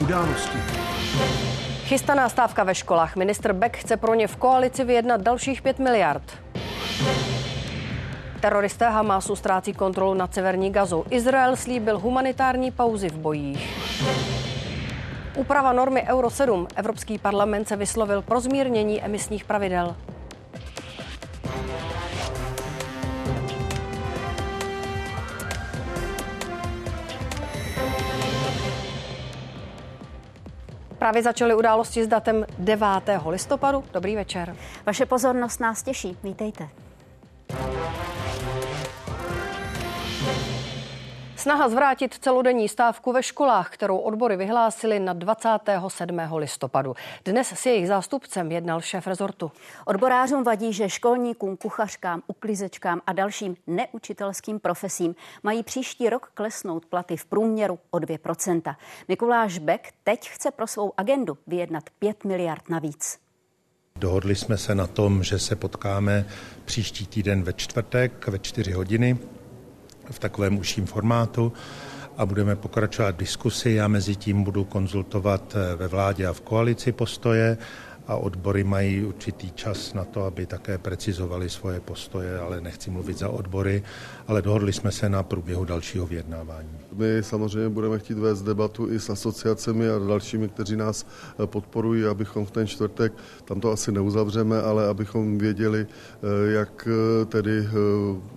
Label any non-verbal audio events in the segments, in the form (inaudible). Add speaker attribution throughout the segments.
Speaker 1: Události.
Speaker 2: Chystaná stávka ve školách. Ministr Beck chce pro ně v koalici vyjednat dalších 5 miliard. Teroristé Hamasu ztrácí kontrolu nad severní Gazou. Izrael slíbil humanitární pauzy v bojích. Úprava normy Euro 7. Evropský parlament se vyslovil pro zmírnění emisních pravidel. Právě začaly události s datem 9. listopadu. Dobrý večer.
Speaker 3: Vaše pozornost nás těší. Vítejte.
Speaker 2: Snaha zvrátit celodenní stávku ve školách, kterou odbory vyhlásili na 27. listopadu. Dnes s jejich zástupcem jednal šéf rezortu.
Speaker 3: Odborářům vadí, že školníkům, kuchařkám, uklizečkám a dalším neučitelským profesím mají příští rok klesnout platy v průměru o 2%. Mikuláš Beck teď chce pro svou agendu vyjednat 5 miliard navíc.
Speaker 4: Dohodli jsme se na tom, že se potkáme příští týden ve čtvrtek ve 4 hodiny v takovém užším formátu a budeme pokračovat v diskusi. Já mezi tím budu konzultovat eh, ve vládě a v koalici postoje a odbory mají určitý čas na to, aby také precizovali svoje postoje, ale nechci mluvit za odbory, ale dohodli jsme se na průběhu dalšího vyjednávání.
Speaker 5: My samozřejmě budeme chtít vést debatu i s asociacemi a dalšími, kteří nás eh, podporují, abychom v ten čtvrtek, tam to asi neuzavřeme, ale abychom věděli, eh, jak eh, tedy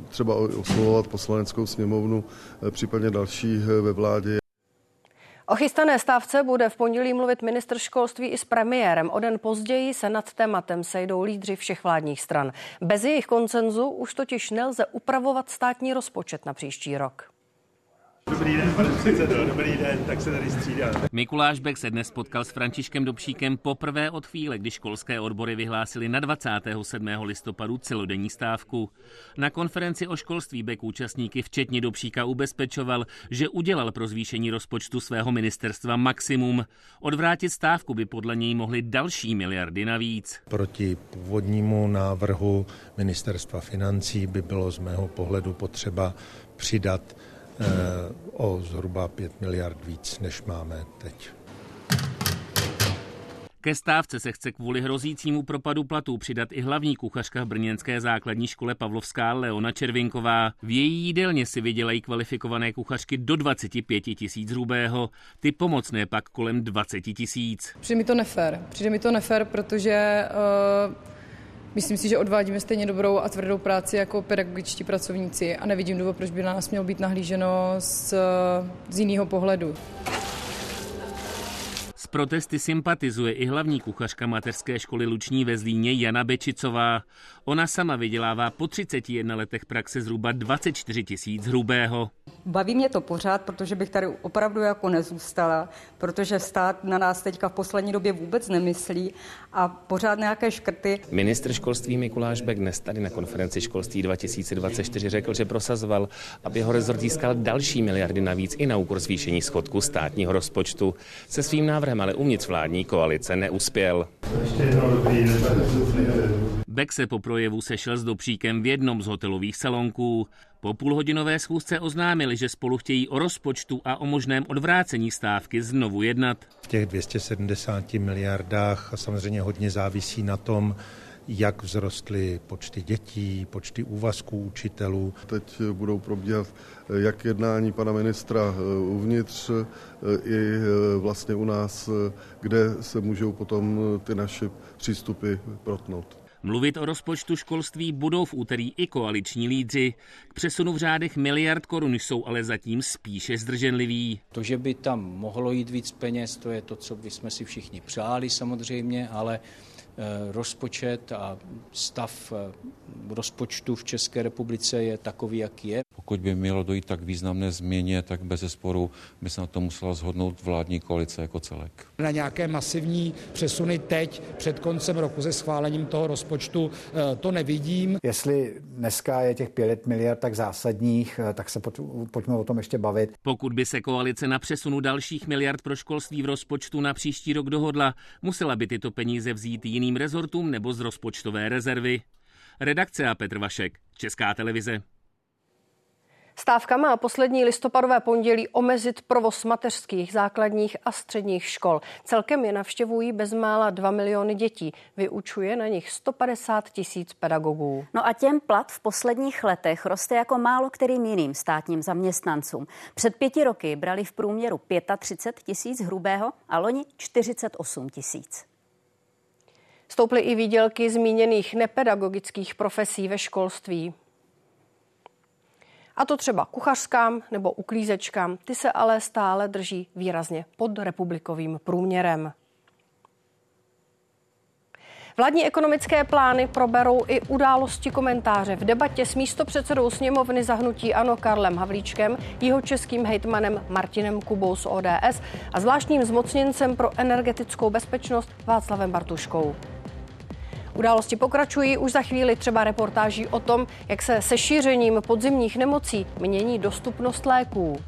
Speaker 5: třeba oslovovat poslaneckou sněmovnu, případně další ve vládě.
Speaker 2: O chystané stávce bude v pondělí mluvit ministr školství i s premiérem. O den později se nad tématem sejdou lídři všech vládních stran. Bez jejich koncenzu už totiž nelze upravovat státní rozpočet na příští rok.
Speaker 6: Dobrý den, pane předsedo, dobrý den, tak se tady střídá.
Speaker 7: Mikuláš Bek se dnes potkal s Františkem Dobšíkem poprvé od chvíle, kdy školské odbory vyhlásili na 27. listopadu celodenní stávku. Na konferenci o školství Bek účastníky včetně Dobšíka ubezpečoval, že udělal pro zvýšení rozpočtu svého ministerstva maximum. Odvrátit stávku by podle něj mohly další miliardy navíc.
Speaker 4: Proti původnímu návrhu ministerstva financí by bylo z mého pohledu potřeba přidat o zhruba 5 miliard víc, než máme teď.
Speaker 7: Ke stávce se chce kvůli hrozícímu propadu platů přidat i hlavní kuchařka v brněnské základní škole Pavlovská Leona Červinková. V její jídelně si vydělají kvalifikované kuchařky do 25 tisíc hrubého, ty pomocné pak kolem 20 tisíc.
Speaker 8: Přijde mi to nefér. Přijde mi to nefér, protože uh Myslím si, že odvádíme stejně dobrou a tvrdou práci jako pedagogičtí pracovníci a nevidím důvod, proč by na nás mělo být nahlíženo z, z jiného pohledu.
Speaker 7: S protesty sympatizuje i hlavní kuchařka mateřské školy Luční ve Zlíně Jana Bečicová. Ona sama vydělává po 31 letech praxe zhruba 24 tisíc hrubého.
Speaker 9: Baví mě to pořád, protože bych tady opravdu jako nezůstala, protože stát na nás teďka v poslední době vůbec nemyslí a pořád nějaké škrty.
Speaker 7: Ministr školství Mikuláš Bek dnes tady na konferenci školství 2024 řekl, že prosazoval, aby jeho rezort získal další miliardy navíc i na úkor zvýšení schodku státního rozpočtu. Se svým návrhem ale uvnitř vládní koalice neuspěl. Ještě jednou dobrý Beck se po projevu sešel s Dobříkem v jednom z hotelových salonků. Po půlhodinové schůzce oznámili, že spolu chtějí o rozpočtu a o možném odvrácení stávky znovu jednat.
Speaker 4: V těch 270 miliardách a samozřejmě hodně závisí na tom, jak vzrostly počty dětí, počty úvazků učitelů.
Speaker 5: Teď budou probíhat jak jednání pana ministra eh, uvnitř, eh, i eh, vlastně u nás, kde se můžou potom ty naše přístupy protnout.
Speaker 7: Mluvit o rozpočtu školství budou v úterý i koaliční lídři. K přesunu v řádech miliard korun jsou ale zatím spíše zdrženliví.
Speaker 10: To, že by tam mohlo jít víc peněz, to je to, co bychom si všichni přáli samozřejmě, ale Eh, rozpočet a stav eh, rozpočtu v České republice je takový, jaký je.
Speaker 11: Pokud by mělo dojít tak významné změně, tak bez zesporu by se na to musela zhodnout vládní koalice jako celek.
Speaker 12: Na nějaké masivní přesuny teď před koncem roku se schválením toho rozpočtu eh, to nevidím.
Speaker 13: Jestli dneska je těch 5 miliard tak zásadních, tak se pojďme o tom ještě bavit.
Speaker 7: Pokud by se koalice na přesunu dalších miliard pro školství v rozpočtu na příští rok dohodla, musela by tyto peníze vzít jiný jiným rezortům nebo z rozpočtové rezervy. Redakce a Petr Vašek, Česká televize.
Speaker 2: Stávka má poslední listopadové pondělí omezit provoz mateřských, základních a středních škol. Celkem je navštěvují bezmála 2 miliony dětí. Vyučuje na nich 150 tisíc pedagogů.
Speaker 3: No a těm plat v posledních letech roste jako málo kterým jiným státním zaměstnancům. Před pěti roky brali v průměru 35 tisíc hrubého a loni 48 tisíc.
Speaker 2: Stouply i výdělky zmíněných nepedagogických profesí ve školství. A to třeba kuchařskám nebo uklízečkám. Ty se ale stále drží výrazně pod republikovým průměrem. Vládní ekonomické plány proberou i události komentáře v debatě s místopředsedou sněmovny zahnutí Ano Karlem Havlíčkem, jeho českým hejtmanem Martinem Kubou z ODS a zvláštním zmocněncem pro energetickou bezpečnost Václavem Bartuškou. Události pokračují už za chvíli třeba reportáží o tom, jak se se šířením podzimních nemocí mění dostupnost léků.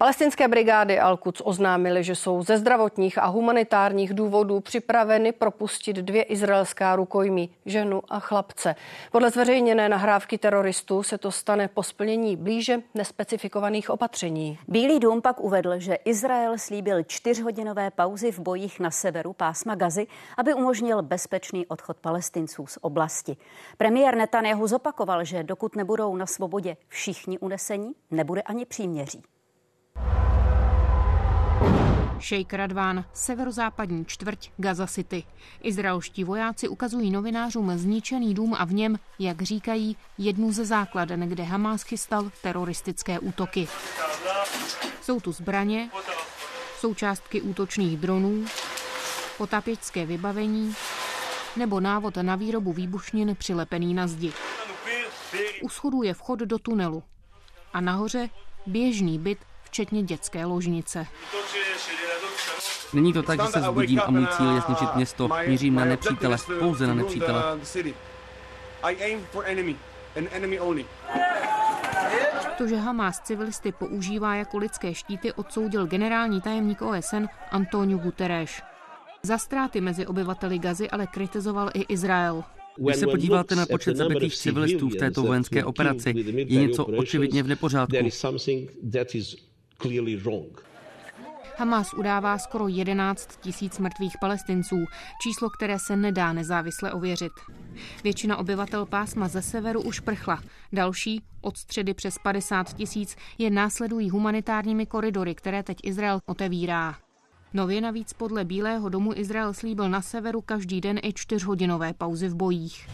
Speaker 2: Palestinské brigády Al-Quds oznámily, že jsou ze zdravotních a humanitárních důvodů připraveny propustit dvě izraelská rukojmí, ženu a chlapce. Podle zveřejněné nahrávky teroristů se to stane po splnění blíže nespecifikovaných opatření.
Speaker 3: Bílý dům pak uvedl, že Izrael slíbil čtyřhodinové pauzy v bojích na severu pásma Gazy, aby umožnil bezpečný odchod palestinců z oblasti. Premiér Netanyahu zopakoval, že dokud nebudou na svobodě všichni unesení, nebude ani příměří.
Speaker 14: Sheikh Radván, severozápadní čtvrť Gaza City. Izraelští vojáci ukazují novinářům zničený dům a v něm, jak říkají, jednu ze základen, kde Hamás chystal teroristické útoky. Jsou tu zbraně, součástky útočných dronů, potapěčské vybavení nebo návod na výrobu výbušnin přilepený na zdi. U schodů je vchod do tunelu a nahoře běžný byt, včetně dětské ložnice.
Speaker 15: Není to tak, že se zbudím a můj cíl je zničit město. Mířím na nepřítele, pouze na nepřítele.
Speaker 14: To, že Hamas civilisty používá jako lidské štíty, odsoudil generální tajemník OSN Antonio Guterres. Za ztráty mezi obyvateli Gazy ale kritizoval i Izrael.
Speaker 15: Když se podíváte na počet zabitých civilistů v této vojenské operaci, je něco očividně v nepořádku.
Speaker 14: Hamas udává skoro 11 tisíc mrtvých palestinců, číslo, které se nedá nezávisle ověřit. Většina obyvatel pásma ze severu už prchla. Další, od středy přes 50 tisíc, je následují humanitárními koridory, které teď Izrael otevírá. Nově navíc podle Bílého domu Izrael slíbil na severu každý den i čtyřhodinové pauzy v bojích.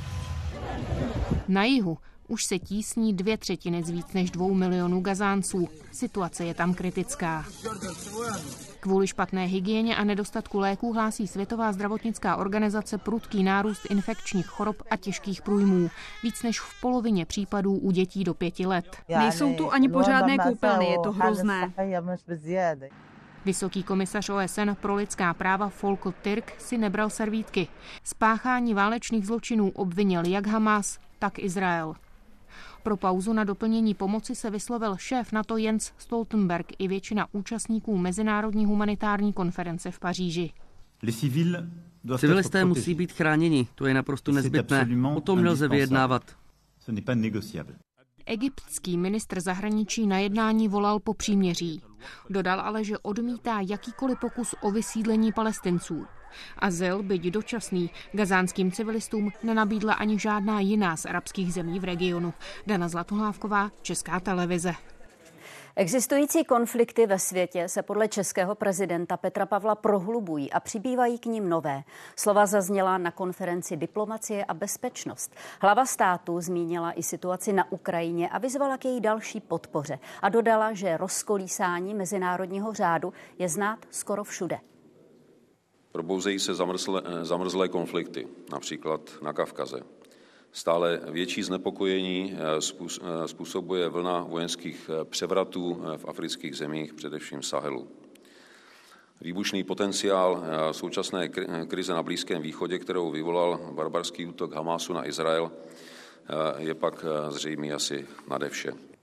Speaker 14: Na jihu už se tísní dvě třetiny z víc než dvou milionů gazánců. Situace je tam kritická. Kvůli špatné hygieně a nedostatku léků hlásí Světová zdravotnická organizace prudký nárůst infekčních chorob a těžkých průjmů. Víc než v polovině případů u dětí do pěti let.
Speaker 9: Nejsou tu ani pořádné koupelny, je to hrozné.
Speaker 14: Vysoký komisař OSN pro lidská práva Folko Tyrk si nebral servítky. Spáchání válečných zločinů obvinil jak Hamas, tak Izrael. Pro pauzu na doplnění pomoci se vyslovil šéf NATO Jens Stoltenberg i většina účastníků Mezinárodní humanitární konference v Paříži.
Speaker 15: Civilisté musí být chráněni, to je naprosto nezbytné. O tom nelze vyjednávat.
Speaker 14: Egyptský ministr zahraničí na jednání volal po příměří. Dodal ale, že odmítá jakýkoliv pokus o vysídlení palestinců. Azyl, byť dočasný, gazánským civilistům nenabídla ani žádná jiná z arabských zemí v regionu. Dana Zlatohlávková, Česká televize.
Speaker 3: Existující konflikty ve světě se podle českého prezidenta Petra Pavla prohlubují a přibývají k ním nové. Slova zazněla na konferenci Diplomacie a bezpečnost. Hlava státu zmínila i situaci na Ukrajině a vyzvala k její další podpoře a dodala, že rozkolísání mezinárodního řádu je znát skoro všude.
Speaker 16: Probouzejí se zamrzlé, zamrzlé konflikty, například na Kavkaze. Stále větší znepokojení eh, eh, způsobuje vlna vojenských eh, převratů v afrických zemích, především Sahelu. Výbušný potenciál současné krize na Blízkém východě, kterou vyvolal barbarský útok Hamásu na Izrael, je pak zřejmý asi nade vše.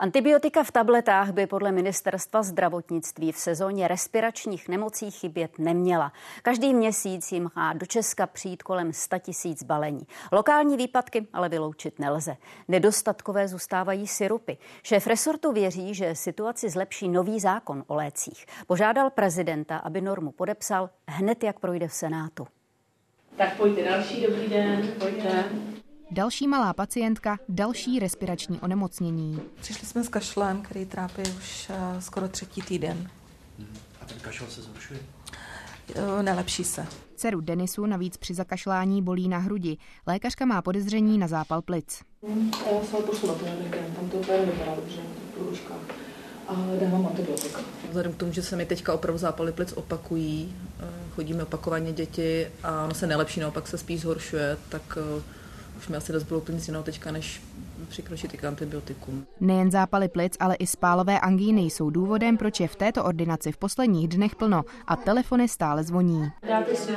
Speaker 3: Antibiotika v tabletách by podle ministerstva zdravotnictví v sezóně respiračních nemocí chybět neměla. Každý měsíc jim má do Česka přijít kolem 100 tisíc balení. Lokální výpadky ale vyloučit nelze. Nedostatkové zůstávají syrupy. Šéf resortu věří, že situaci zlepší nový zákon o lécích. Požádal prezidenta, aby normu podepsal hned, jak projde v Senátu.
Speaker 17: Tak pojďte další, dobrý den, pojďte.
Speaker 18: Další malá pacientka, další respirační onemocnění.
Speaker 19: Přišli jsme s kašlem, který trápí už uh, skoro třetí týden.
Speaker 10: A ten kašel se zhoršuje?
Speaker 19: Uh, nelepší se.
Speaker 18: Dceru Denisu navíc při zakašlání bolí na hrudi. Lékařka má podezření na zápal plic.
Speaker 17: Já se pošlu na tam to úplně nevypadá dobře, průžka. A dávám antibiotika.
Speaker 19: Vzhledem k tomu, že se mi teďka opravdu zápaly plic opakují, chodíme opakovaně děti a ono se nelepší, naopak se spíš zhoršuje, tak už mi asi dost bylo úplně jiného teďka, než přikročit k antibiotikům.
Speaker 18: Nejen zápaly plic, ale i spálové angíny jsou důvodem, proč je v této ordinaci v posledních dnech plno a telefony stále zvoní.
Speaker 17: Dáte si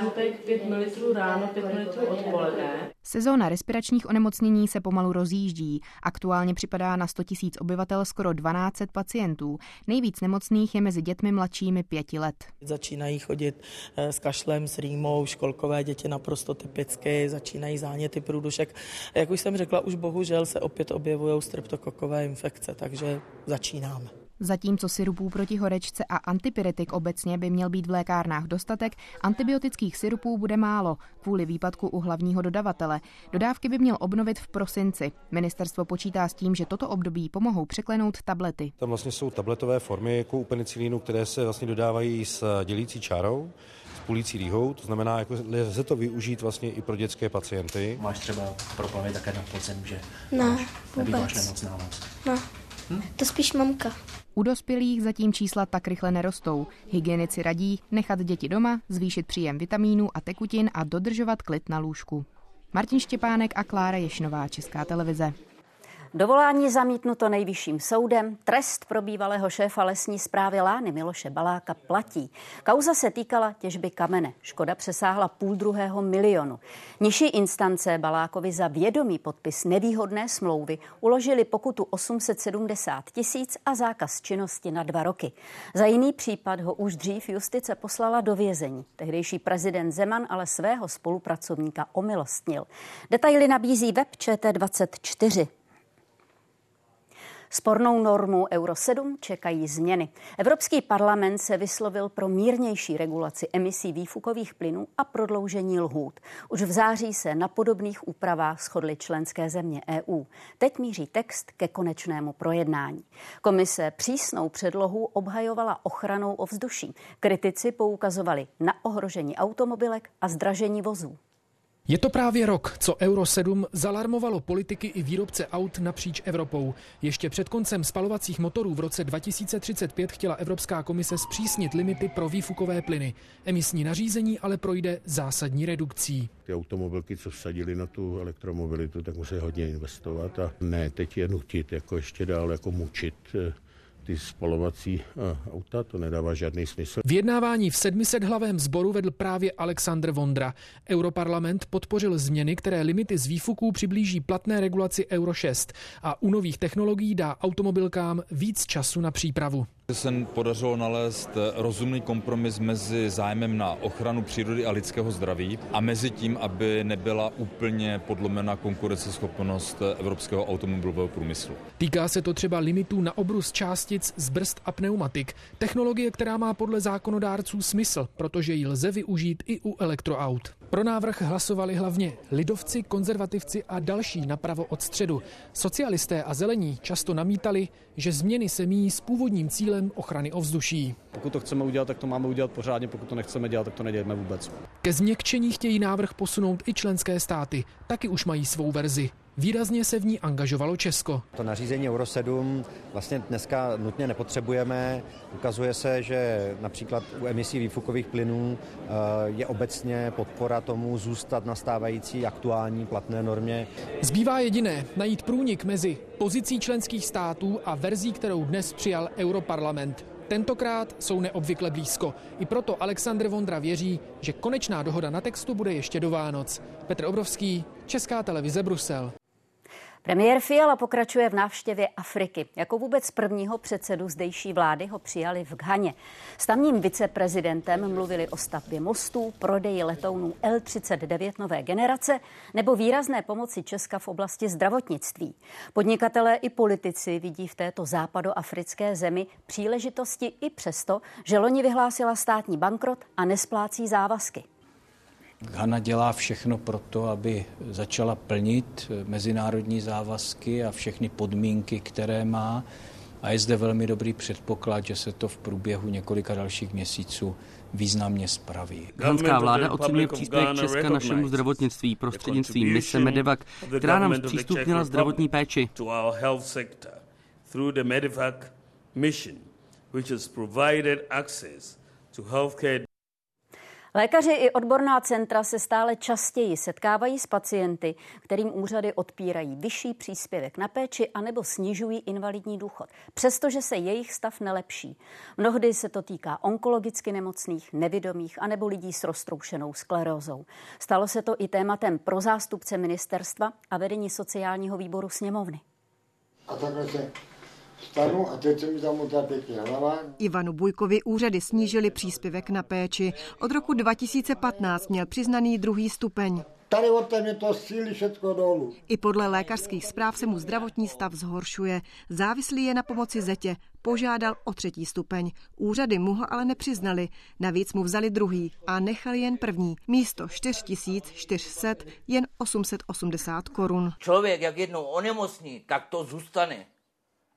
Speaker 17: 5 ml ráno, 5 ml odpoledne.
Speaker 18: Sezóna respiračních onemocnění se pomalu rozjíždí. Aktuálně připadá na 100 000 obyvatel skoro 12 pacientů. Nejvíc nemocných je mezi dětmi mladšími pěti let.
Speaker 8: Začínají chodit s kašlem, s rýmou, školkové děti naprosto typicky, začínají záněty průdušek. Jak už jsem řekla, už bohužel se opět objevují streptokokové infekce, takže začínáme.
Speaker 18: Zatímco syrupů proti horečce a antipyretik obecně by měl být v lékárnách dostatek, antibiotických syrupů bude málo kvůli výpadku u hlavního dodavatele. Dodávky by měl obnovit v prosinci. Ministerstvo počítá s tím, že toto období pomohou překlenout tablety.
Speaker 20: Tam vlastně jsou tabletové formy jako u penicilínu, které se vlastně dodávají s dělící čárou půlící rýhou, to znamená, jako lze to využít vlastně i pro dětské pacienty.
Speaker 10: Máš třeba problémy také na podzem, že
Speaker 21: ne,
Speaker 10: nebýváš nemocná moc?
Speaker 21: Ne, hm? to spíš mamka.
Speaker 18: U dospělých zatím čísla tak rychle nerostou. Hygienici radí nechat děti doma, zvýšit příjem vitamínů a tekutin a dodržovat klid na lůžku. Martin Štěpánek a Klára Ješnová, Česká televize.
Speaker 3: Dovolání zamítnuto nejvyšším soudem, trest pro bývalého šéfa lesní zprávy Lány Miloše Baláka platí. Kauza se týkala těžby kamene. Škoda přesáhla půl druhého milionu. Nižší instance Balákovi za vědomý podpis nevýhodné smlouvy uložili pokutu 870 tisíc a zákaz činnosti na dva roky. Za jiný případ ho už dřív justice poslala do vězení. Tehdejší prezident Zeman ale svého spolupracovníka omilostnil. Detaily nabízí web ČT24. Spornou normu Euro 7 čekají změny. Evropský parlament se vyslovil pro mírnější regulaci emisí výfukových plynů a prodloužení lhůt. Už v září se na podobných úpravách shodly členské země EU. Teď míří text ke konečnému projednání. Komise přísnou předlohu obhajovala ochranou ovzduší. Kritici poukazovali na ohrožení automobilek a zdražení vozů.
Speaker 1: Je to právě rok, co Euro 7 zalarmovalo politiky i výrobce aut napříč Evropou. Ještě před koncem spalovacích motorů v roce 2035 chtěla Evropská komise zpřísnit limity pro výfukové plyny. Emisní nařízení ale projde zásadní redukcí.
Speaker 22: Ty automobilky, co vsadili na tu elektromobilitu, tak musí hodně investovat a ne teď je nutit, jako ještě dál jako mučit ty spalovací auta, to nedává žádný smysl.
Speaker 1: Vyjednávání v 700 hlavém sboru vedl právě Alexandr Vondra. Europarlament podpořil změny, které limity z výfuků přiblíží platné regulaci Euro 6 a u nových technologií dá automobilkám víc času na přípravu
Speaker 23: se podařilo nalézt rozumný kompromis mezi zájmem na ochranu přírody a lidského zdraví a mezi tím, aby nebyla úplně podlomena konkurenceschopnost evropského automobilového průmyslu.
Speaker 1: Týká se to třeba limitů na obrus částic z brzd a pneumatik. Technologie, která má podle zákonodárců smysl, protože ji lze využít i u elektroaut. Pro návrh hlasovali hlavně lidovci, konzervativci a další napravo od středu. Socialisté a zelení často namítali, že změny se míjí s původním cílem ochrany ovzduší.
Speaker 24: Pokud to chceme udělat, tak to máme udělat pořádně, pokud to nechceme dělat, tak to neděláme vůbec.
Speaker 1: Ke změkčení chtějí návrh posunout i členské státy. Taky už mají svou verzi. Výrazně se v ní angažovalo Česko.
Speaker 25: To nařízení Euro 7 vlastně dneska nutně nepotřebujeme. Ukazuje se, že například u emisí výfukových plynů eh, je obecně podpora tomu zůstat na stávající aktuální platné normě.
Speaker 1: Zbývá jediné najít průnik mezi pozicí členských států a verzí, kterou dnes přijal Europarlament. Tentokrát jsou neobvykle blízko. I proto Aleksandr Vondra věří, že konečná dohoda na textu bude ještě do Vánoc. Petr Obrovský, Česká televize Brusel.
Speaker 3: Premiér Fiala pokračuje v návštěvě Afriky. Jako vůbec prvního předsedu zdejší vlády ho přijali v Ghaně. S tamním viceprezidentem mluvili o stavbě mostů, prodeji letounů L-39 nové generace nebo výrazné pomoci Česka v oblasti zdravotnictví. Podnikatelé i politici vidí v této západoafrické zemi příležitosti i přesto, že loni vyhlásila státní bankrot a nesplácí závazky.
Speaker 10: Ghana dělá všechno pro to, aby začala plnit mezinárodní závazky a všechny podmínky, které má. A je zde velmi dobrý předpoklad, že se to v průběhu několika dalších měsíců významně spraví.
Speaker 15: Ghanská vláda ocenuje příspěvek Česka našemu zdravotnictví prostřednictvím mise Medevac, která nám zpřístupnila zdravotní péči. which has provided access
Speaker 3: to healthcare Lékaři i odborná centra se stále častěji setkávají s pacienty, kterým úřady odpírají vyšší příspěvek na péči anebo snižují invalidní důchod, přestože se jejich stav nelepší. Mnohdy se to týká onkologicky nemocných, nevidomých anebo lidí s roztroušenou sklerózou. Stalo se to i tématem pro zástupce ministerstva a vedení sociálního výboru sněmovny. A takhle se
Speaker 26: Stanu a teď se mi tam pěkně hlava.
Speaker 27: Ivanu Bujkovi úřady snížili příspěvek na péči. Od roku 2015 měl přiznaný druhý stupeň.
Speaker 26: Tady od ten je to síly všechno dolů.
Speaker 27: I podle lékařských zpráv se mu zdravotní stav zhoršuje. Závislý je na pomoci zetě. Požádal o třetí stupeň. Úřady mu ho ale nepřiznali. Navíc mu vzali druhý a nechali jen první. Místo 4400 jen 880 korun.
Speaker 28: Člověk, jak jednou onemocní, tak to zůstane.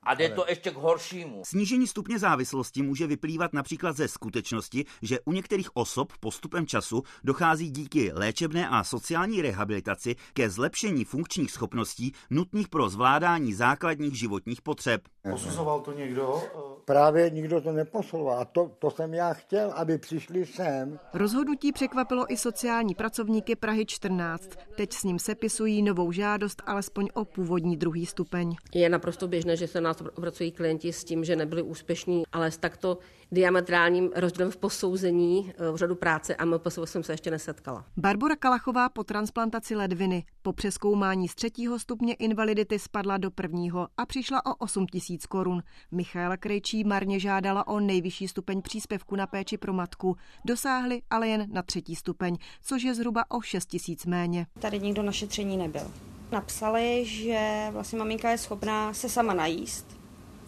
Speaker 28: A jde to ještě k horšímu.
Speaker 25: Snížení stupně závislosti může vyplývat například ze skutečnosti, že u některých osob postupem času dochází díky léčebné a sociální rehabilitaci ke zlepšení funkčních schopností nutných pro zvládání základních životních potřeb.
Speaker 24: Posuzoval to někdo?
Speaker 26: Právě nikdo to neposuzoval. A to, to jsem já chtěl, aby přišli sem.
Speaker 27: Rozhodnutí překvapilo i sociální pracovníky Prahy 14. Teď s ním sepisují novou žádost alespoň o původní druhý stupeň.
Speaker 29: Je naprosto běžné, že se nás obracují klienti s tím, že nebyli úspěšní, ale s takto diametrálním rozdílem v posouzení v řadu práce a MPSV jsem se ještě nesetkala.
Speaker 27: Barbara Kalachová po transplantaci ledviny po přeskoumání z třetího stupně invalidity spadla do prvního a přišla o 8 tisíc korun. Michaela Krejčí marně žádala o nejvyšší stupeň příspěvku na péči pro matku. Dosáhli ale jen na třetí stupeň, což je zhruba o 6 tisíc méně.
Speaker 30: Tady nikdo na šetření nebyl. Napsali, že vlastně maminka je schopná se sama najíst,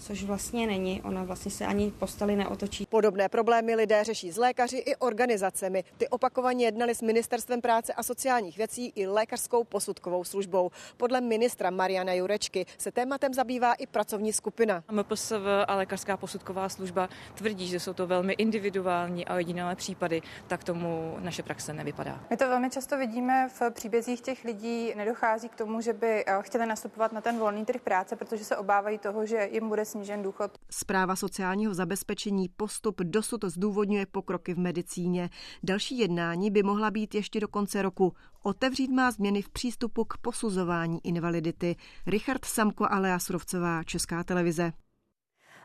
Speaker 30: což vlastně není. Ona vlastně se ani posteli neotočí.
Speaker 27: Podobné problémy lidé řeší s lékaři i organizacemi. Ty opakovaně jednali s Ministerstvem práce a sociálních věcí i lékařskou posudkovou službou. Podle ministra Mariana Jurečky se tématem zabývá i pracovní skupina.
Speaker 31: MPSV a lékařská posudková služba tvrdí, že jsou to velmi individuální a ojedinělé případy, tak tomu naše praxe nevypadá.
Speaker 32: My to velmi často vidíme v příbězích těch lidí. Nedochází k tomu, že by eh, chtěli nastupovat na ten volný trh práce, protože se obávají toho, že jim bude snížen důchod.
Speaker 27: Zpráva sociálního zabezpečení postup dosud zdůvodňuje pokroky v medicíně. Další jednání by mohla být ještě do konce roku. Otevřít má změny v přístupu k posuzování invalidity. Richard Samko Alea Surovcová, Česká televize.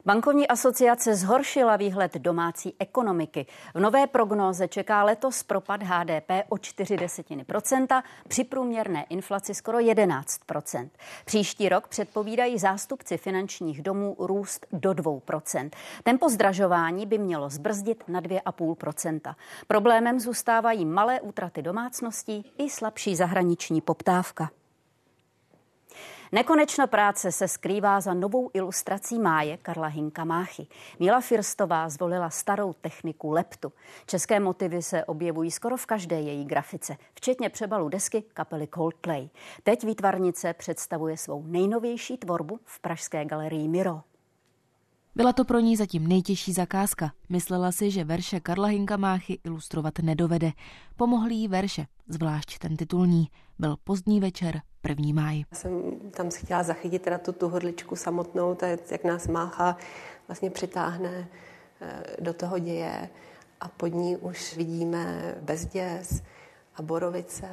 Speaker 3: Bankovní asociace zhoršila výhled domácí ekonomiky. V nové prognóze čeká letos propad HDP o 4 desetiny procenta, při průměrné inflaci skoro 11% Příští rok předpovídají zástupci finančních domů růst do 2% Tempo zdražování by mělo zbrzdit na 2,5% Problémem zůstávají malé útraty domácností i slabší zahraniční poptávka. Nekonečno práce se skrývá za novou ilustrací máje Karla Hinka Máchy. Míla Firstová zvolila starou techniku leptu. České motivy se objevují skoro v každé její grafice, včetně přebalu desky kapely Coldplay. Teď výtvarnice představuje svou nejnovější tvorbu v Pražské galerii Miro.
Speaker 33: Byla to pro ní zatím nejtěžší zakázka. Myslela si, že verše Karla Hinka Máchy ilustrovat nedovede. Pomohly jí verše, zvlášť ten titulní. Byl pozdní večer, první máj.
Speaker 34: Jsem tam chtěla zachytit teda tu, tu hodličku samotnou, to je, jak nás Mácha vlastně přitáhne eh, do toho děje a pod ní už vidíme bezděs a borovice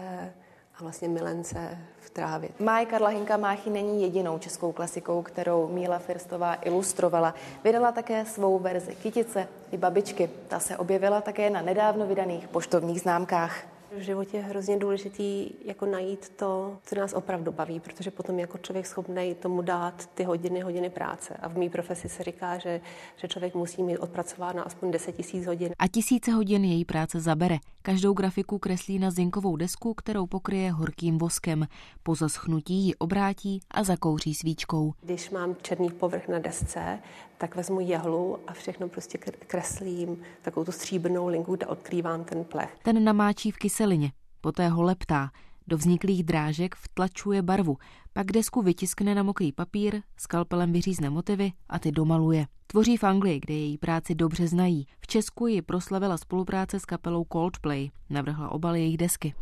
Speaker 34: a vlastně milence v trávě.
Speaker 35: Máj Karla Hinka Máchy není jedinou českou klasikou, kterou Míla Firstová ilustrovala. Vydala také svou verzi Kytice i babičky. Ta se objevila také na nedávno vydaných poštovních známkách.
Speaker 34: V životě je hrozně důležitý jako najít to, co nás opravdu baví, protože potom jako člověk schopný tomu dát ty hodiny, hodiny práce. A v mý profesi se říká, že, že člověk musí mít odpracováno aspoň 10 tisíc hodin.
Speaker 33: A tisíce hodin její práce zabere. Každou grafiku kreslí na zinkovou desku, kterou pokryje horkým voskem. Po zaschnutí ji obrátí a zakouří svíčkou.
Speaker 34: Když mám černý povrch na desce, tak vezmu jehlu a všechno prostě kreslím takovou tu stříbrnou linku, kde odkrývám ten plech.
Speaker 33: Ten namáčí v kyselině, poté ho leptá, do vzniklých drážek vtlačuje barvu, pak desku vytiskne na mokrý papír, skalpelem vyřízne motivy a ty domaluje. Tvoří v Anglii, kde její práci dobře znají. V Česku ji proslavila spolupráce s kapelou Coldplay. Navrhla obal jejich desky.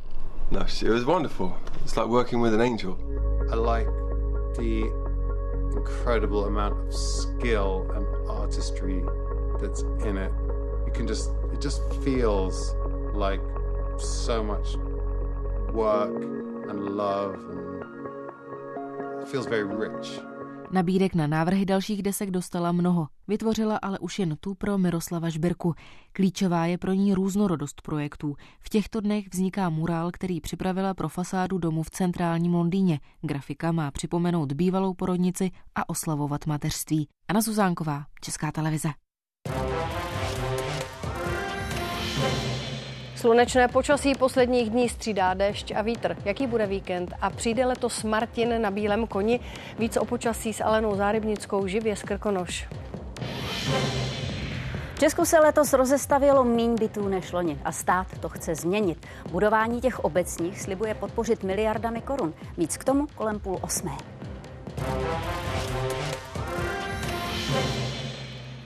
Speaker 33: No, it was wonderful. It's like working with an angel. I like the incredible amount of skill and artistry that's in it. You can just, it just feels like so much work and love and it feels very rich. Nabídek na návrhy dalších desek dostala mnoho, vytvořila ale už jen tu pro Miroslava Žbirku. Klíčová je pro ní různorodost projektů. V těchto dnech vzniká murál, který připravila pro fasádu domu v centrálním Londýně. Grafika má připomenout bývalou porodnici a oslavovat mateřství. Anna Zuzánková, Česká televize.
Speaker 2: Slunečné počasí posledních dní střídá déšť a vítr. Jaký bude víkend? A přijde letos Martin na bílém koni? Víc o počasí s Alenou Zárybnickou živě z Krkonoš.
Speaker 3: V Česku se letos rozestavilo míň bytů než loni a stát to chce změnit. Budování těch obecních slibuje podpořit miliardami korun. Víc k tomu kolem půl osmé.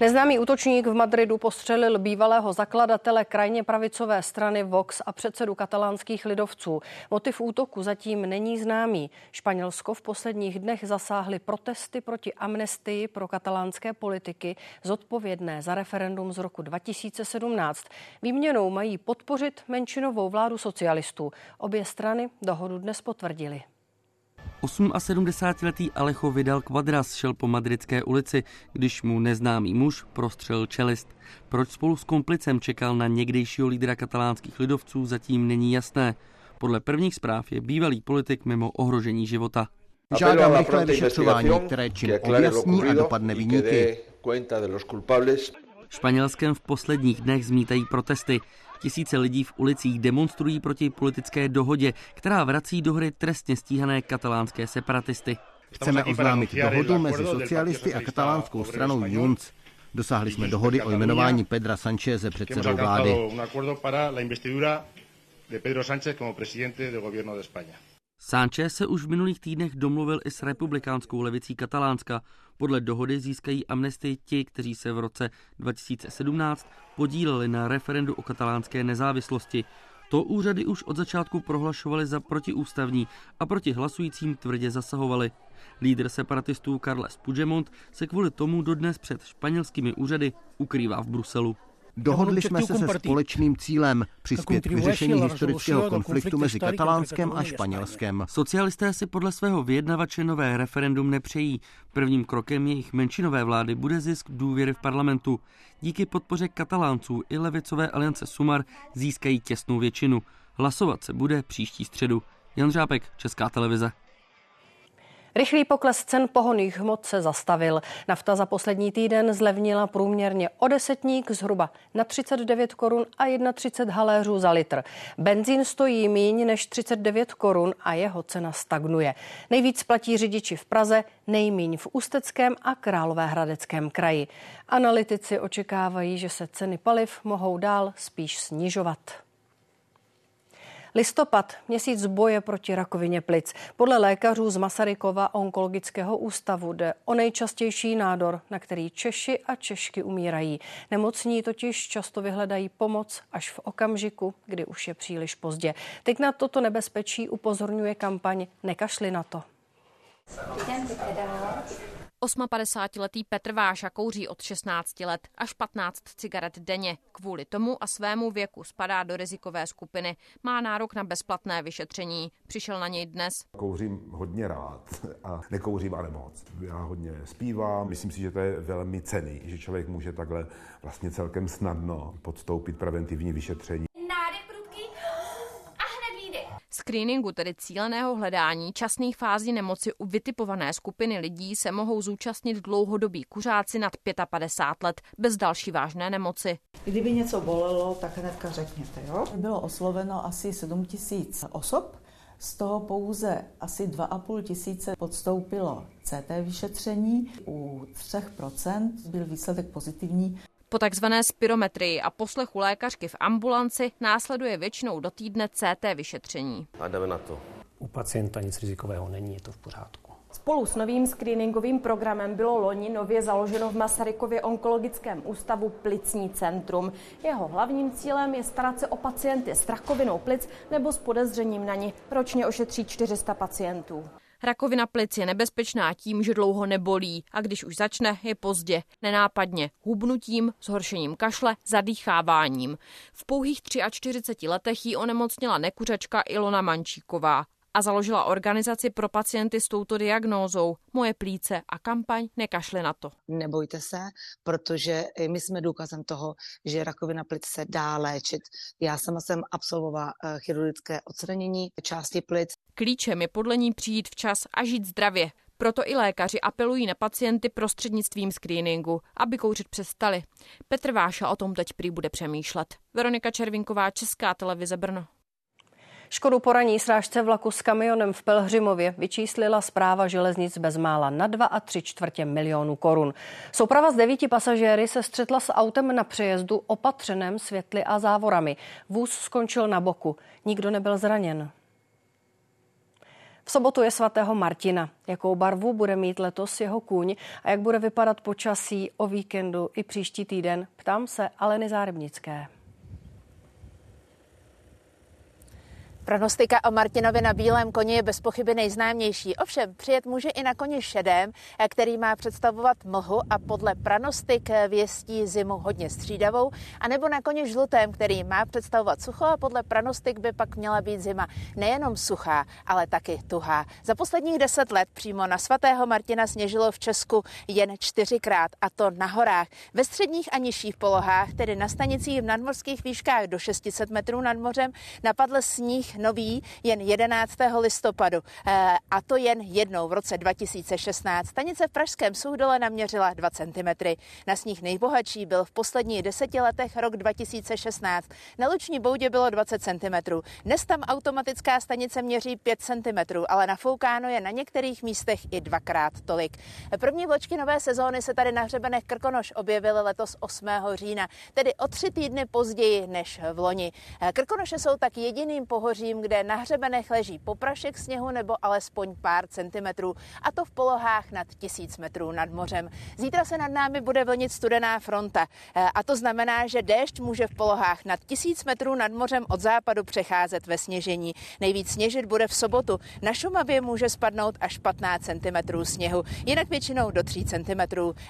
Speaker 2: Neznámý útočník v Madridu postřelil bývalého zakladatele krajně pravicové strany Vox a předsedu katalánských lidovců. Motiv útoku zatím není známý. Španělsko v posledních dnech zasáhly protesty proti amnestii pro katalánské politiky zodpovědné za referendum z roku 2017. Výměnou mají podpořit menšinovou vládu socialistů. Obě strany dohodu dnes potvrdili.
Speaker 15: 78-letý Alejo Vidal Quadras šel po madridské ulici, když mu neznámý muž prostřelil čelist. Proč spolu s komplicem čekal na někdejšího lídra katalánských lidovců, zatím není jasné. Podle prvních zpráv je bývalý politik mimo ohrožení života.
Speaker 36: Žádám rychlé vyšetřování, které čin objasní a dopadne výniky.
Speaker 15: Španělskem v posledních dnech zmítají protesty. Tisíce lidí v ulicích demonstrují proti politické dohodě, která vrací do hry trestně stíhané katalánské separatisty.
Speaker 36: Chceme oznámit dohodu mezi socialisty a katalánskou stranou Junts. Dosáhli jsme dohody o jmenování Pedra Sancheze předsedou vlády.
Speaker 15: Sánchez se už v minulých týdnech domluvil i s republikánskou levicí Katalánska. Podle dohody získají amnestii ti, kteří se v roce 2017 podíleli na referendu o katalánské nezávislosti. To úřady už od začátku prohlašovali za protiústavní a proti hlasujícím tvrdě zasahovali. Lídr separatistů Carles Puigdemont se kvůli tomu dodnes před španělskými úřady ukrývá v Bruselu.
Speaker 36: Dohodli jsme se se společným cílem přispět k vyřešení historického konfliktu mezi Katalánskem a Španělskem.
Speaker 15: Socialisté si podle svého vyjednavače nové referendum nepřejí. Prvním krokem jejich menšinové vlády bude zisk důvěry v parlamentu. Díky podpoře katalánců i levicové aliance Sumar získají těsnou většinu. Hlasovat se bude příští středu. Jan Žápek, Česká televize.
Speaker 2: Rychlý pokles cen pohoných hmot se zastavil. Nafta za poslední týden zlevnila průměrně o desetník zhruba na 39 korun a 31 haléřů za litr. Benzín stojí míň než 39 korun a jeho cena stagnuje. Nejvíc platí řidiči v Praze, nejmíň v Ústeckém a Královéhradeckém kraji. Analytici očekávají, že se ceny paliv mohou dál spíš snižovat. Listopad, měsíc boje proti rakovině plic. Podle lékařů z Masarykova onkologického ústavu jde o nejčastější nádor, na který Češi a Češky umírají. Nemocní totiž často vyhledají pomoc až v okamžiku, kdy už je příliš pozdě. Teď na toto nebezpečí upozorňuje kampaň Nekašli na to.
Speaker 14: 58-letý Petr Váša kouří od 16 let až 15 cigaret denně. Kvůli tomu a svému věku spadá do rizikové skupiny. Má nárok na bezplatné vyšetření. Přišel na něj dnes.
Speaker 37: Kouřím hodně rád a nekouřím ale moc. Já hodně zpívám. Myslím si, že to je velmi cený, že člověk může takhle vlastně celkem snadno podstoupit preventivní vyšetření.
Speaker 38: Nádech prudký
Speaker 39: screeningu, tedy cíleného hledání časných fází nemoci u vytipované skupiny lidí, se mohou zúčastnit dlouhodobí kuřáci nad 55 let bez další vážné nemoci.
Speaker 40: Kdyby něco bolelo, tak hnedka řekněte. Jo? Bylo osloveno asi 7 tisíc osob, z toho pouze asi 2,5 tisíce podstoupilo CT vyšetření, u 3% byl výsledek pozitivní.
Speaker 39: Po takzvané spirometrii a poslechu lékařky v ambulanci následuje většinou do týdne CT vyšetření.
Speaker 41: A jdeme na to.
Speaker 42: U pacienta nic rizikového není, je to v pořádku.
Speaker 43: Spolu s novým screeningovým programem bylo loni nově založeno v Masarykově onkologickém ústavu Plicní centrum. Jeho hlavním cílem je starat se o pacienty s rakovinou plic nebo s podezřením na ní. Ročně ošetří 400 pacientů.
Speaker 39: Rakovina plic je nebezpečná tím, že dlouho nebolí a když už začne, je pozdě, nenápadně, hubnutím, zhoršením kašle, zadýcháváním. V pouhých 43 letech jí onemocněla nekuřačka Ilona Mančíková a založila organizaci pro pacienty s touto diagnózou Moje plíce a kampaň Nekašli na to.
Speaker 12: Nebojte se, protože my jsme důkazem toho, že rakovina plic se dá léčit. Já sama jsem absolvovala eh, chirurgické odstranění části plic.
Speaker 39: Klíčem je podle ní přijít včas a žít zdravě. Proto i lékaři apelují na pacienty prostřednictvím screeningu, aby kouřit přestali. Petr Váša o tom teď prý bude přemýšlet. Veronika Červinková, Česká televize Brno.
Speaker 2: Škodu poraní srážce vlaku s kamionem v Pelhřimově vyčíslila zpráva železnic bezmála na 2 a 3 čtvrtě milionů korun. Souprava z devíti pasažéry se střetla s autem na přejezdu opatřeném světly a závorami. Vůz skončil na boku. Nikdo nebyl zraněn. V sobotu je svatého Martina. Jakou barvu bude mít letos jeho kůň a jak bude vypadat počasí o víkendu i příští týden, ptám se Aleny Zárybnické.
Speaker 44: Pronostika o Martinovi na bílém koni je bez pochyby nejznámější. Ovšem, přijet může i na koni šedém, který má představovat mlhu a podle pranostik věstí zimu hodně střídavou, anebo na koni žlutém, který má představovat sucho a podle pranostik by pak měla být zima nejenom suchá, ale taky tuhá. Za posledních deset let přímo na svatého Martina sněžilo v Česku jen čtyřikrát, a to na horách. Ve středních a nižších polohách, tedy na stanicích v nadmorských výškách do 600 metrů nad mořem, napadl sníh nový jen 11. listopadu. Eh, a to jen jednou v roce 2016. Stanice v Pražském soudole naměřila 2 cm. Na sníh nejbohatší byl v posledních deseti letech rok 2016. Na Luční boudě bylo 20 cm. Dnes tam automatická stanice měří 5 cm, ale nafoukáno je na některých místech i dvakrát tolik. První vločky nové sezóny se tady na hřebenech Krkonoš objevily letos 8. října, tedy o tři týdny později než v loni. Eh, Krkonoše jsou tak jediným pohořím, místím, kde na hřebenech leží poprašek sněhu nebo alespoň pár centimetrů, a to v polohách nad tisíc metrů nad mořem. Zítra se nad námi bude vlnit studená fronta e, a to znamená, že déšť může v polohách nad tisíc metrů nad mořem od západu přecházet ve sněžení. Nejvíc sněžit bude v sobotu. Na Šumavě může spadnout až 15 cm sněhu, jinak většinou do 3 cm.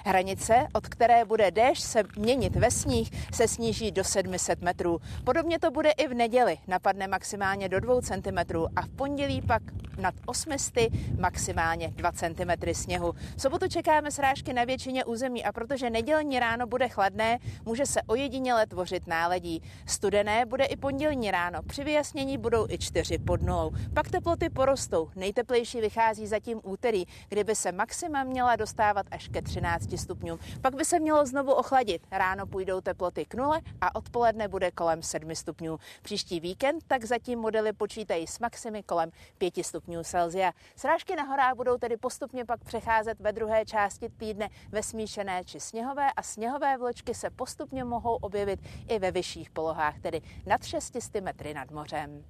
Speaker 44: Hranice, od které bude déšť se měnit ve sníh, se sníží do 700 metrů. Podobně to bude i v neděli. Napadne maximálně do 2 cm a v pondělí pak nad 800 maximálně 2 cm sněhu. V sobotu čekáme srážky na většině území a protože nedělní ráno bude chladné, může se ojediněle tvořit náledí. Studené bude i pondělní ráno. Při vyjasnění budou i 4 pod nulou. Pak teploty porostou. Nejteplejší vychází zatím úterý, kdyby se maxima měla dostávat až ke 13 stupňům. Pak by se mělo znovu ochladit. Ráno půjdou teploty k nule a odpoledne bude kolem 7 stupňů. Příští víkend tak zatím modely počítají s maximy kolem 5 stupňů Celsia. Srážky na horách budou tedy postupně pak přecházet ve druhé části týdne ve smíšené či sněhové a sněhové vločky se postupně mohou objevit i ve vyšších polohách, tedy nad 600 metry nad mořem.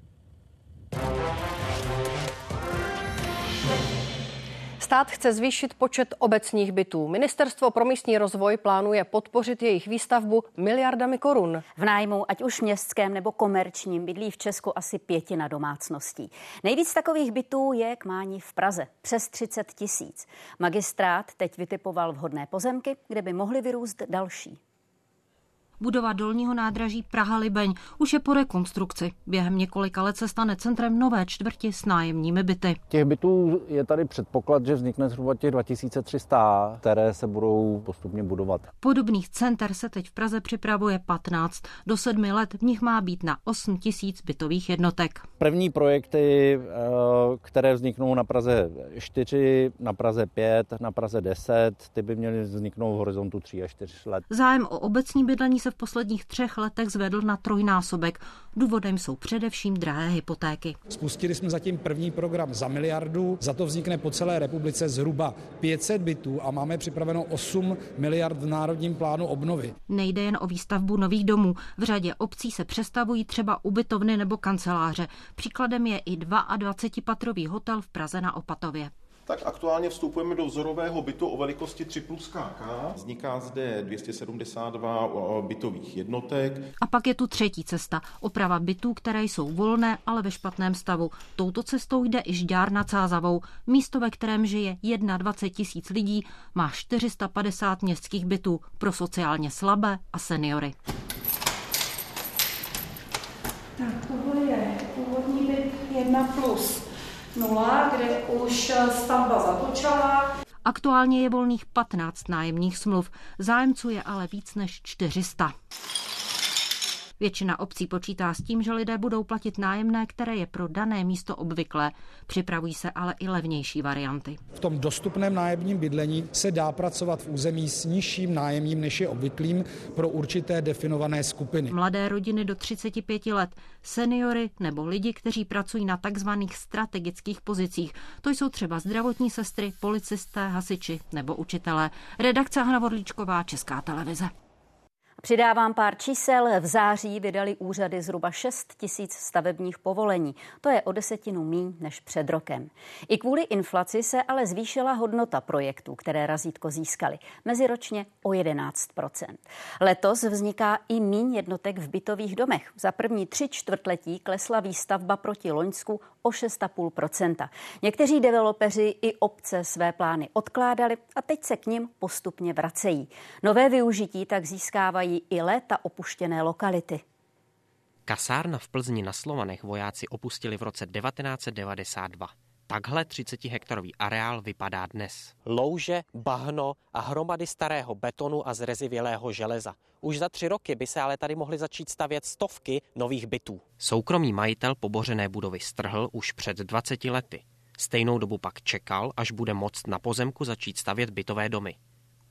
Speaker 2: Stát chce zvýšit počet obecních bytů. Ministerstvo pro místní rozvoj plánuje podpořit jejich výstavbu miliardami korun.
Speaker 3: V nájmu, ať už městském nebo komerčním, bydlí v Česku asi pětina domácností. Nejvíc takových bytů je k mání v Praze, přes 30 tisíc. Magistrát teď vytipoval vhodné pozemky, kde by mohly vyrůst další.
Speaker 45: Budova dolního nádraží Praha-Libeň už je po rekonstrukci. Během několika let se stane centrem nové čtvrti s nájemními byty.
Speaker 46: Těch bytů je tady předpoklad, že vznikne zhruba těch 2300, které se budou postupně budovat.
Speaker 45: Podobných center se teď v Praze připravuje 15. Do sedmi let v nich má být na 8 tisíc bytových jednotek.
Speaker 46: První projekty, eh, které vzniknou na Praze 4, na Praze 5, na Praze 10, ty by měly vzniknout v horizontu 3 až 4 let.
Speaker 45: Zájem o obecní bydlení se v posledních třech letech zvedl na trojnásobek. Důvodem jsou především drahé hypotéky.
Speaker 12: Spustili jsme zatím první program za miliardu, za to vznikne po celé republice zhruba 500 bytů a máme připraveno 8 miliard v národním plánu obnovy.
Speaker 45: Nejde jen o výstavbu nových domů. V řadě obcí se přestavují třeba ubytovny nebo kanceláře. Příkladem je i 22-patrový hotel v Praze na Opatově
Speaker 47: tak aktuálně vstupujeme do vzorového bytu o velikosti 3 plus KK. Vzniká zde 272 bytových jednotek.
Speaker 45: A pak je tu třetí cesta. Oprava bytů, které jsou volné, ale ve špatném stavu. Touto cestou jde i Žďár nad Sázavou. Místo, ve kterém žije 21 tisíc lidí, má 450 městských bytů pro sociálně slabé a seniory.
Speaker 48: Tak tohle je původní byt 1 plus 0, kde už stavba započala.
Speaker 45: Aktuálně je volných 15 nájemních smluv, zájemců je ale víc než 400. Většina obcí počítá s tím, že lidé budou platit nájemné, které je pro dané místo obvyklé. Připravují se ale i levnější varianty.
Speaker 12: V tom dostupném nájemním bydlení se dá pracovat v území s nižším nájemním, než je obvyklým pro určité definované skupiny.
Speaker 45: Mladé rodiny do 35 let, seniory nebo lidi, kteří pracují na takzvaných strategických pozicích. To jsou třeba zdravotní sestry, policisté, hasiči nebo učitelé. Redakce Hana Vodlíčková, Česká televize.
Speaker 3: Přidávám pár čísel. V září vydali úřady zhruba 6 tisíc stavebních povolení. To je o desetinu míň než před rokem. I kvůli inflaci se ale zvýšila hodnota projektů, které razítko získaly. Meziročně o 11% Letos vzniká i míň jednotek v bytových domech. Za první tři čtvrtletí klesla výstavba proti Loňsku o 6,5% Někteří developeři i obce své plány odkládali a teď se k ním postupně vracejí. Nové využití tak získávají i léta opuštěné lokality.
Speaker 49: Kasárna v Plzni na Slovanech vojáci opustili v roce 1992. Takhle 30 hektarový areál vypadá dnes.
Speaker 50: Louže, bahno a hromady starého betonu a zrezivělého železa. Už za tři roky by se ale tady mohly začít stavět stovky nových bytů.
Speaker 49: Soukromý majitel pobořené budovy strhl už před 20 lety. Stejnou dobu pak čekal, až bude moct na pozemku začít stavět bytové domy.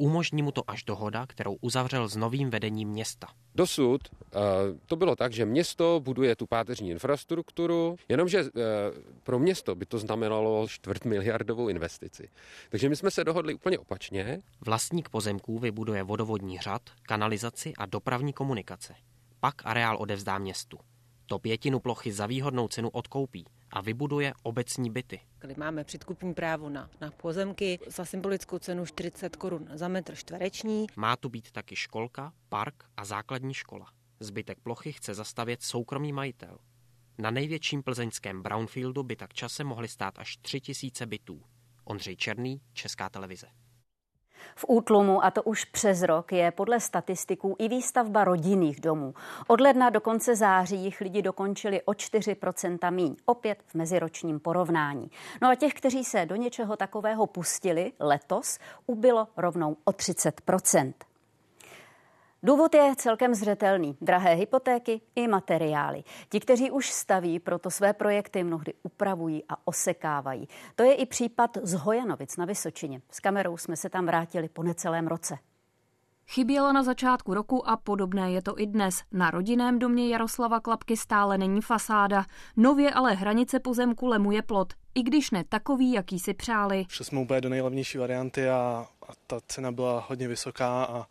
Speaker 49: Umožní mu to až dohoda, kterou uzavřel s novým vedením města.
Speaker 36: Dosud eh, to bylo tak, že město buduje tu páteřní infrastrukturu, jenomže eh, pro město by to znamenalo čtvrt miliardovou investici. Takže my jsme se dohodli úplně opačně.
Speaker 49: Vlastník pozemků vybuduje vodovodní řad, kanalizaci a dopravní komunikace. Pak areál odevzdá městu. To pětinu plochy za výhodnou cenu odkoupí a vybuduje obecní byty.
Speaker 51: Máme předkupní právo na, na pozemky za symbolickou cenu 40 korun za metr čtvereční.
Speaker 49: Má tu být taky školka, park a základní škola. Zbytek plochy chce zastavět soukromý majitel. Na největším plzeňském brownfieldu by tak časem mohly stát až 3000 bytů. Ondřej Černý, Česká televize.
Speaker 3: V útlumu, a to už přes rok, je podle statistiků i výstavba rodinných domů. Od ledna do konce září jich lidi dokončili o 4% míň, opět v meziročním porovnání. No a těch, kteří se do něčeho takového pustili letos, ubylo rovnou o 30%. Důvod je celkem zřetelný. Drahé hypotéky i materiály. Ti, kteří už staví, proto své projekty mnohdy upravují a osekávají. To je i případ z Hojanovic na Vysočině. S kamerou jsme se tam vrátili po necelém roce.
Speaker 45: Chyběla na začátku roku a podobné je to i dnes. Na rodinném domě Jaroslava Klapky stále není fasáda. Nově ale hranice pozemku lemuje plot. I když ne takový, jaký si přáli.
Speaker 52: Šli jsme úplně do nejlevnější varianty a, a ta cena byla hodně vysoká a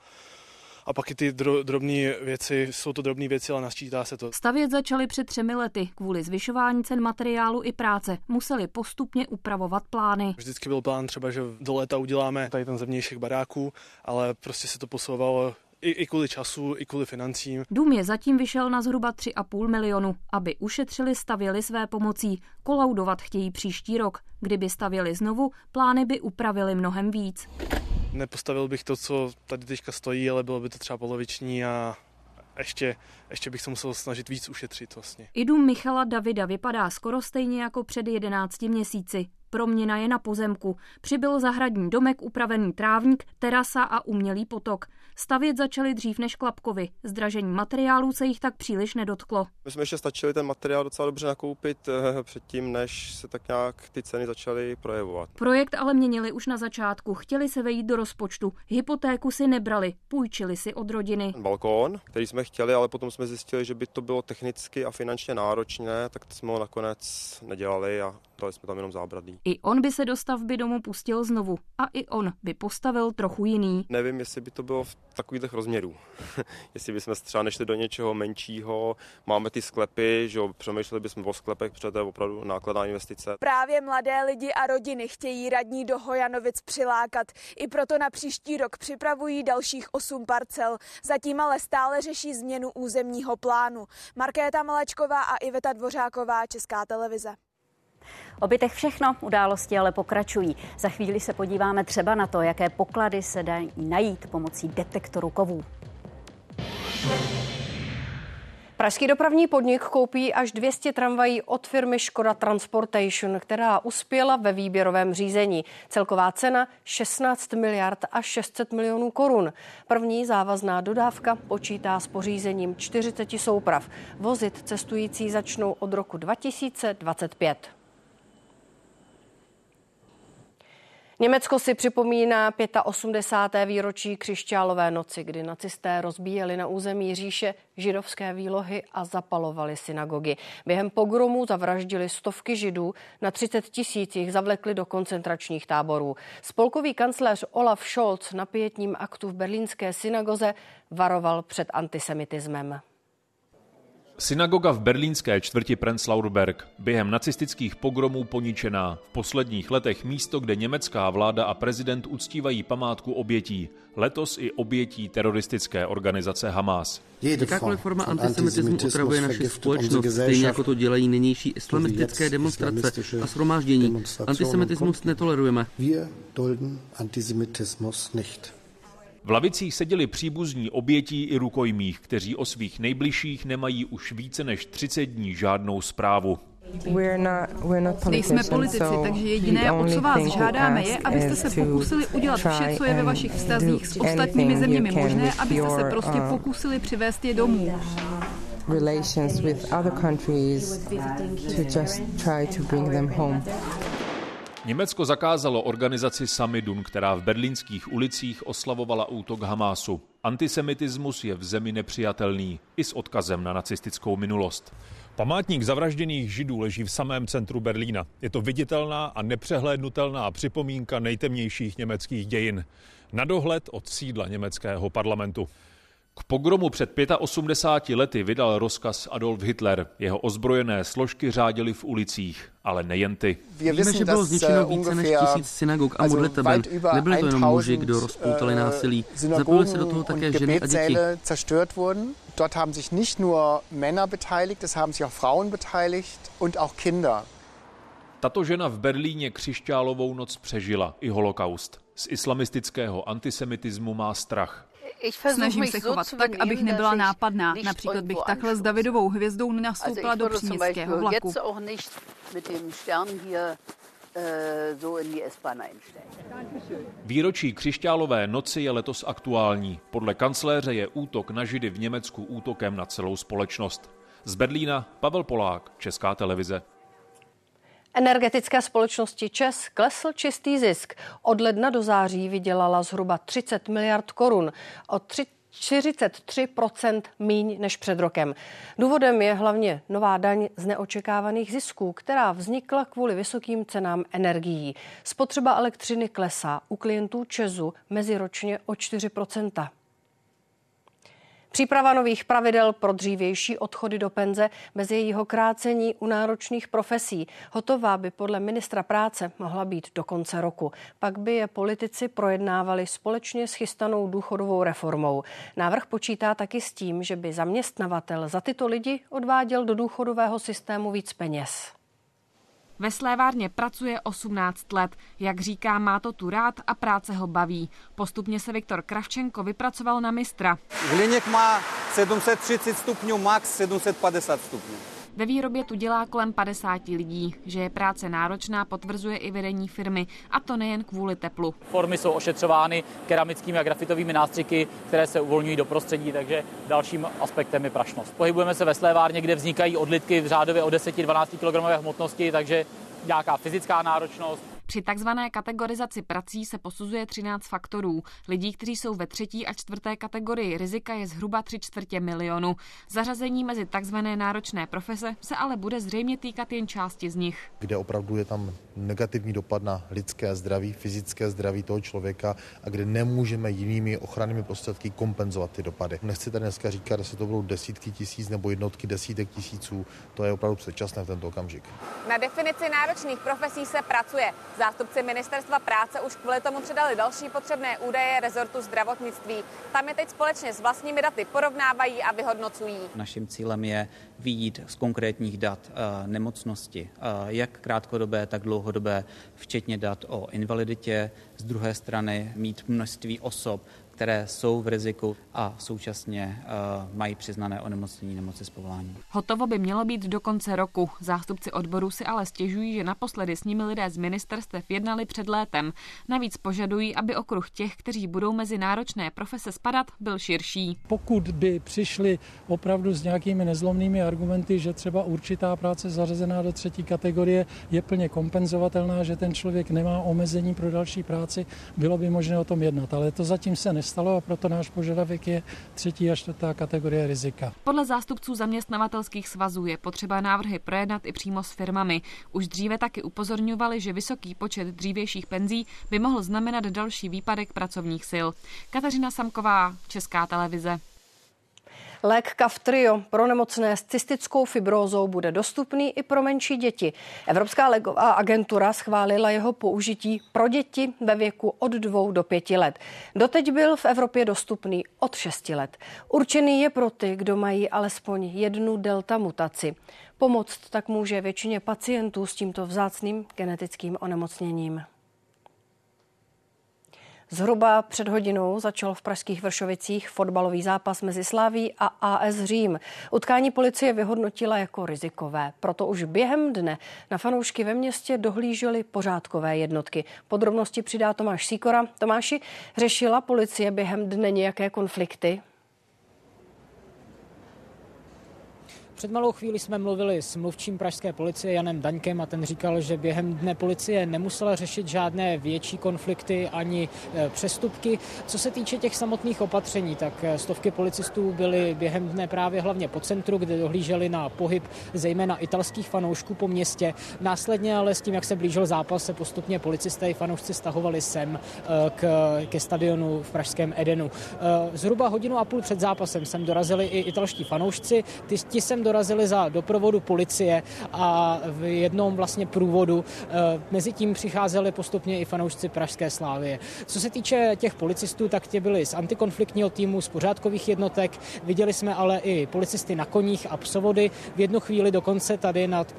Speaker 52: a pak i ty dro, drobné věci, jsou to drobné věci, ale nasčítá se to.
Speaker 45: Stavět začali před třemi lety. Kvůli zvyšování cen materiálu i práce museli postupně upravovat plány.
Speaker 52: Vždycky byl plán třeba, že do léta uděláme tady ten zevnějších baráků, ale prostě se to posouvalo i, i kvůli času, i kvůli financím.
Speaker 45: Dům je zatím vyšel na zhruba 3,5 milionu. Aby ušetřili, stavěli své pomocí. Kolaudovat chtějí příští rok. Kdyby stavěli znovu, plány by upravili mnohem víc
Speaker 52: nepostavil bych to, co tady teďka stojí, ale bylo by to třeba poloviční a
Speaker 53: ještě, ještě bych se musel snažit víc ušetřit vlastně.
Speaker 39: I dům Michala Davida vypadá skoro stejně jako před 11 měsíci. Proměna je na pozemku. Přibyl zahradní domek, upravený trávník, terasa a umělý potok. Stavět začali dřív než Klapkovi. Zdražení materiálů se jich tak příliš nedotklo.
Speaker 12: My jsme ještě stačili ten materiál docela dobře nakoupit eh, předtím, než se tak nějak ty ceny začaly projevovat.
Speaker 39: Projekt ale měnili už na začátku. Chtěli se vejít do rozpočtu. Hypotéku si nebrali, půjčili si od rodiny.
Speaker 12: Balkón, který jsme chtěli, ale potom jsme zjistili, že by to bylo technicky a finančně náročné, tak jsme ho nakonec nedělali a dali jsme tam jenom zábradlí.
Speaker 39: I on by se do stavby domu pustil znovu a i on by postavil trochu jiný.
Speaker 12: Nevím, jestli by to bylo v takových rozměrů. (laughs) jestli bychom třeba nešli do něčeho menšího, máme ty sklepy, že jo, přemýšleli bychom o sklepech, protože to je opravdu nákladná investice.
Speaker 54: Právě mladé lidi a rodiny chtějí radní do Hojanovic přilákat. I proto na příští rok připravují dalších osm parcel. Zatím ale stále řeší změnu územního plánu. Markéta Malečková a Iveta Dvořáková, Česká televize.
Speaker 3: Obytech všechno, události ale pokračují. Za chvíli se podíváme třeba na to, jaké poklady se dají najít pomocí detektoru kovů.
Speaker 2: Pražský dopravní podnik koupí až 200 tramvají od firmy Škoda Transportation, která uspěla ve výběrovém řízení. Celková cena 16 miliard a 600 milionů korun. První závazná dodávka počítá s pořízením 40 souprav. Vozit cestující začnou od roku 2025. Německo si připomíná 85. výročí křišťálové noci, kdy nacisté rozbíjeli na území říše židovské výlohy a zapalovali synagogy. Během pogromu zavraždili stovky židů, na 30 tisíc jich zavlekli do koncentračních táborů. Spolkový kancléř Olaf Scholz na pětním aktu v berlínské synagoze varoval před antisemitismem.
Speaker 52: Synagoga v berlínské čtvrti Prenzlauerberg během nacistických pogromů poničená. V posledních letech místo, kde německá vláda a prezident uctívají památku obětí. Letos i obětí teroristické organizace Hamas.
Speaker 15: Jakákoliv forma antisemitismu otravuje naši společnost, stejně jako to dělají nynější islamistické demonstrace a shromáždění. Antisemitismus netolerujeme.
Speaker 52: V lavicích seděli příbuzní obětí i rukojmích, kteří o svých nejbližších nemají už více než 30 dní žádnou zprávu.
Speaker 55: Nejsme politici, takže jediné, o co vás žádáme, je, abyste se pokusili udělat vše, co je ve vašich vztazích s ostatními zeměmi možné, abyste se prostě uh, pokusili přivést je domů. relations with other countries
Speaker 52: to just try to bring them home. Německo zakázalo organizaci Samidun, která v berlínských ulicích oslavovala útok Hamásu. Antisemitismus je v zemi nepřijatelný, i s odkazem na nacistickou minulost. Památník zavražděných židů leží v samém centru Berlína. Je to viditelná a nepřehlédnutelná připomínka nejtemnějších německých dějin. Na dohled od sídla německého parlamentu. K pogromu před 85 lety vydal rozkaz Adolf Hitler. Jeho ozbrojené složky řádily v ulicích, ale nejen ty.
Speaker 55: Víme, že bylo zničeno více než tisíc synagog a modliteben. Nebyli to jenom muži, kdo rozpoutali násilí. Zapojili se do toho také ženy a děti. Dort haben sich nicht nur Männer beteiligt, es haben sich auch Frauen beteiligt und auch Kinder.
Speaker 52: Tato žena v Berlíně křišťálovou noc přežila i holokaust. Z islamistického antisemitismu má strach.
Speaker 55: Snažím se chovat tak, abych nebyla nápadná. Například bych takhle s Davidovou hvězdou nenastoupila do příměstského vlaku.
Speaker 52: Výročí křišťálové noci je letos aktuální. Podle kancléře je útok na Židy v Německu útokem na celou společnost. Z Berlína Pavel Polák, Česká televize.
Speaker 2: Energetické společnosti ČES klesl čistý zisk. Od ledna do září vydělala zhruba 30 miliard korun. O 43% míň než před rokem. Důvodem je hlavně nová daň z neočekávaných zisků, která vznikla kvůli vysokým cenám energií. Spotřeba elektřiny klesá u klientů Česu meziročně o 4 Příprava nových pravidel pro dřívější odchody do penze bez jejího krácení u náročných profesí hotová by podle ministra práce mohla být do konce roku. Pak by je politici projednávali společně s chystanou důchodovou reformou. Návrh počítá taky s tím, že by zaměstnavatel za tyto lidi odváděl do důchodového systému víc peněz.
Speaker 39: Ve slévárně pracuje 18 let. Jak říká, má to tu rád a práce ho baví. Postupně se Viktor Kravčenko vypracoval na mistra.
Speaker 56: Hliněk má 730 stupňů, max 750 stupňů.
Speaker 39: Ve výrobě tu dělá kolem 50 lidí. Že je práce náročná, potvrzuje i vedení firmy, a to nejen kvůli teplu.
Speaker 57: Formy jsou ošetřovány keramickými a grafitovými nástřiky, které se uvolňují do prostředí, takže dalším aspektem je prašnost. Pohybujeme se ve slévárně, kde vznikají odlitky v řádově o 10-12 kg hmotnosti, takže nějaká fyzická náročnost,
Speaker 39: při takzvané kategorizaci prací se posuzuje 13 faktorů. Lidí, kteří jsou ve třetí a čtvrté kategorii rizika, je zhruba tři čtvrtě milionu. Zařazení mezi takzvané náročné profese se ale bude zřejmě týkat jen části z nich.
Speaker 4: Kde opravdu je tam negativní dopad na lidské zdraví, fyzické zdraví toho člověka a kde nemůžeme jinými ochrannými prostředky kompenzovat ty dopady. Nechci tady dneska říkat, jestli to budou desítky tisíc nebo jednotky desítek tisíců, to je opravdu předčasné v tento okamžik.
Speaker 58: Na definici náročných profesí se pracuje. Zástupci ministerstva práce už kvůli tomu předali další potřebné údaje rezortu zdravotnictví. Tam je teď společně s vlastními daty porovnávají a vyhodnocují.
Speaker 59: Naším cílem je výjít z konkrétních dat uh, nemocnosti, uh, jak krátkodobé, tak dlouhodobé, včetně dat o invaliditě. Z druhé strany mít množství osob, které jsou v riziku a současně uh, mají přiznané onemocnění nemoci z povolání.
Speaker 39: Hotovo by mělo být do konce roku. Zástupci odboru si ale stěžují, že naposledy s nimi lidé z ministerstev jednali před létem. Navíc požadují, aby okruh těch, kteří budou mezi náročné profese spadat, byl širší.
Speaker 13: Pokud by přišli opravdu s nějakými nezlomnými argumenty, že třeba určitá práce zařazená do třetí kategorie je plně kompenzovatelná, že ten člověk nemá omezení pro další práci, bylo by možné o tom jednat. Ale to zatím se nestalo nestalo a proto náš požadavek je třetí a čtvrtá kategorie rizika.
Speaker 39: Podle zástupců zaměstnavatelských svazů je potřeba návrhy projednat i přímo s firmami. Už dříve taky upozorňovali, že vysoký počet dřívějších penzí by mohl znamenat další výpadek pracovních sil. Kateřina Samková, Česká televize.
Speaker 2: Lék Kaftrio pro nemocné s cystickou fibrózou bude dostupný i pro menší děti. Evropská léková agentura schválila jeho použití pro děti ve věku od dvou do pěti let. Doteď byl v Evropě dostupný od 6 let. Určený je pro ty, kdo mají alespoň jednu delta mutaci. Pomoct tak může většině pacientů s tímto vzácným genetickým onemocněním. Zhruba před hodinou začal v pražských Vršovicích fotbalový zápas mezi Sláví a AS Řím. Utkání policie vyhodnotila jako rizikové, proto už během dne na fanoušky ve městě dohlížely pořádkové jednotky. Podrobnosti přidá Tomáš Síkora. Tomáši, řešila policie během dne nějaké konflikty?
Speaker 60: Před malou chvíli jsme mluvili s mluvčím pražské policie Janem Daňkem a ten říkal, že během dne policie nemusela řešit žádné větší konflikty ani e, přestupky. Co se týče těch samotných opatření, tak e, stovky policistů byly během dne právě hlavně po centru, kde dohlíželi na pohyb zejména italských fanoušků po městě. Následně ale s tím, jak se blížil zápas, se postupně policisté i fanoušci stahovali sem e, k, ke stadionu v pražském Edenu. Zhruba hodinu a půl před zápasem sem dorazili i italští fanoušci. Ty, ti sem dorazili za doprovodu policie a v jednom vlastně průvodu eh, mezi tím přicházeli postupně i fanoušci Pražské slávy. Co se týče těch policistů, tak tě byli z antikonfliktního týmu, z pořádkových jednotek. Viděli jsme ale i policisty na koních a psovody. V jednu chvíli dokonce tady nad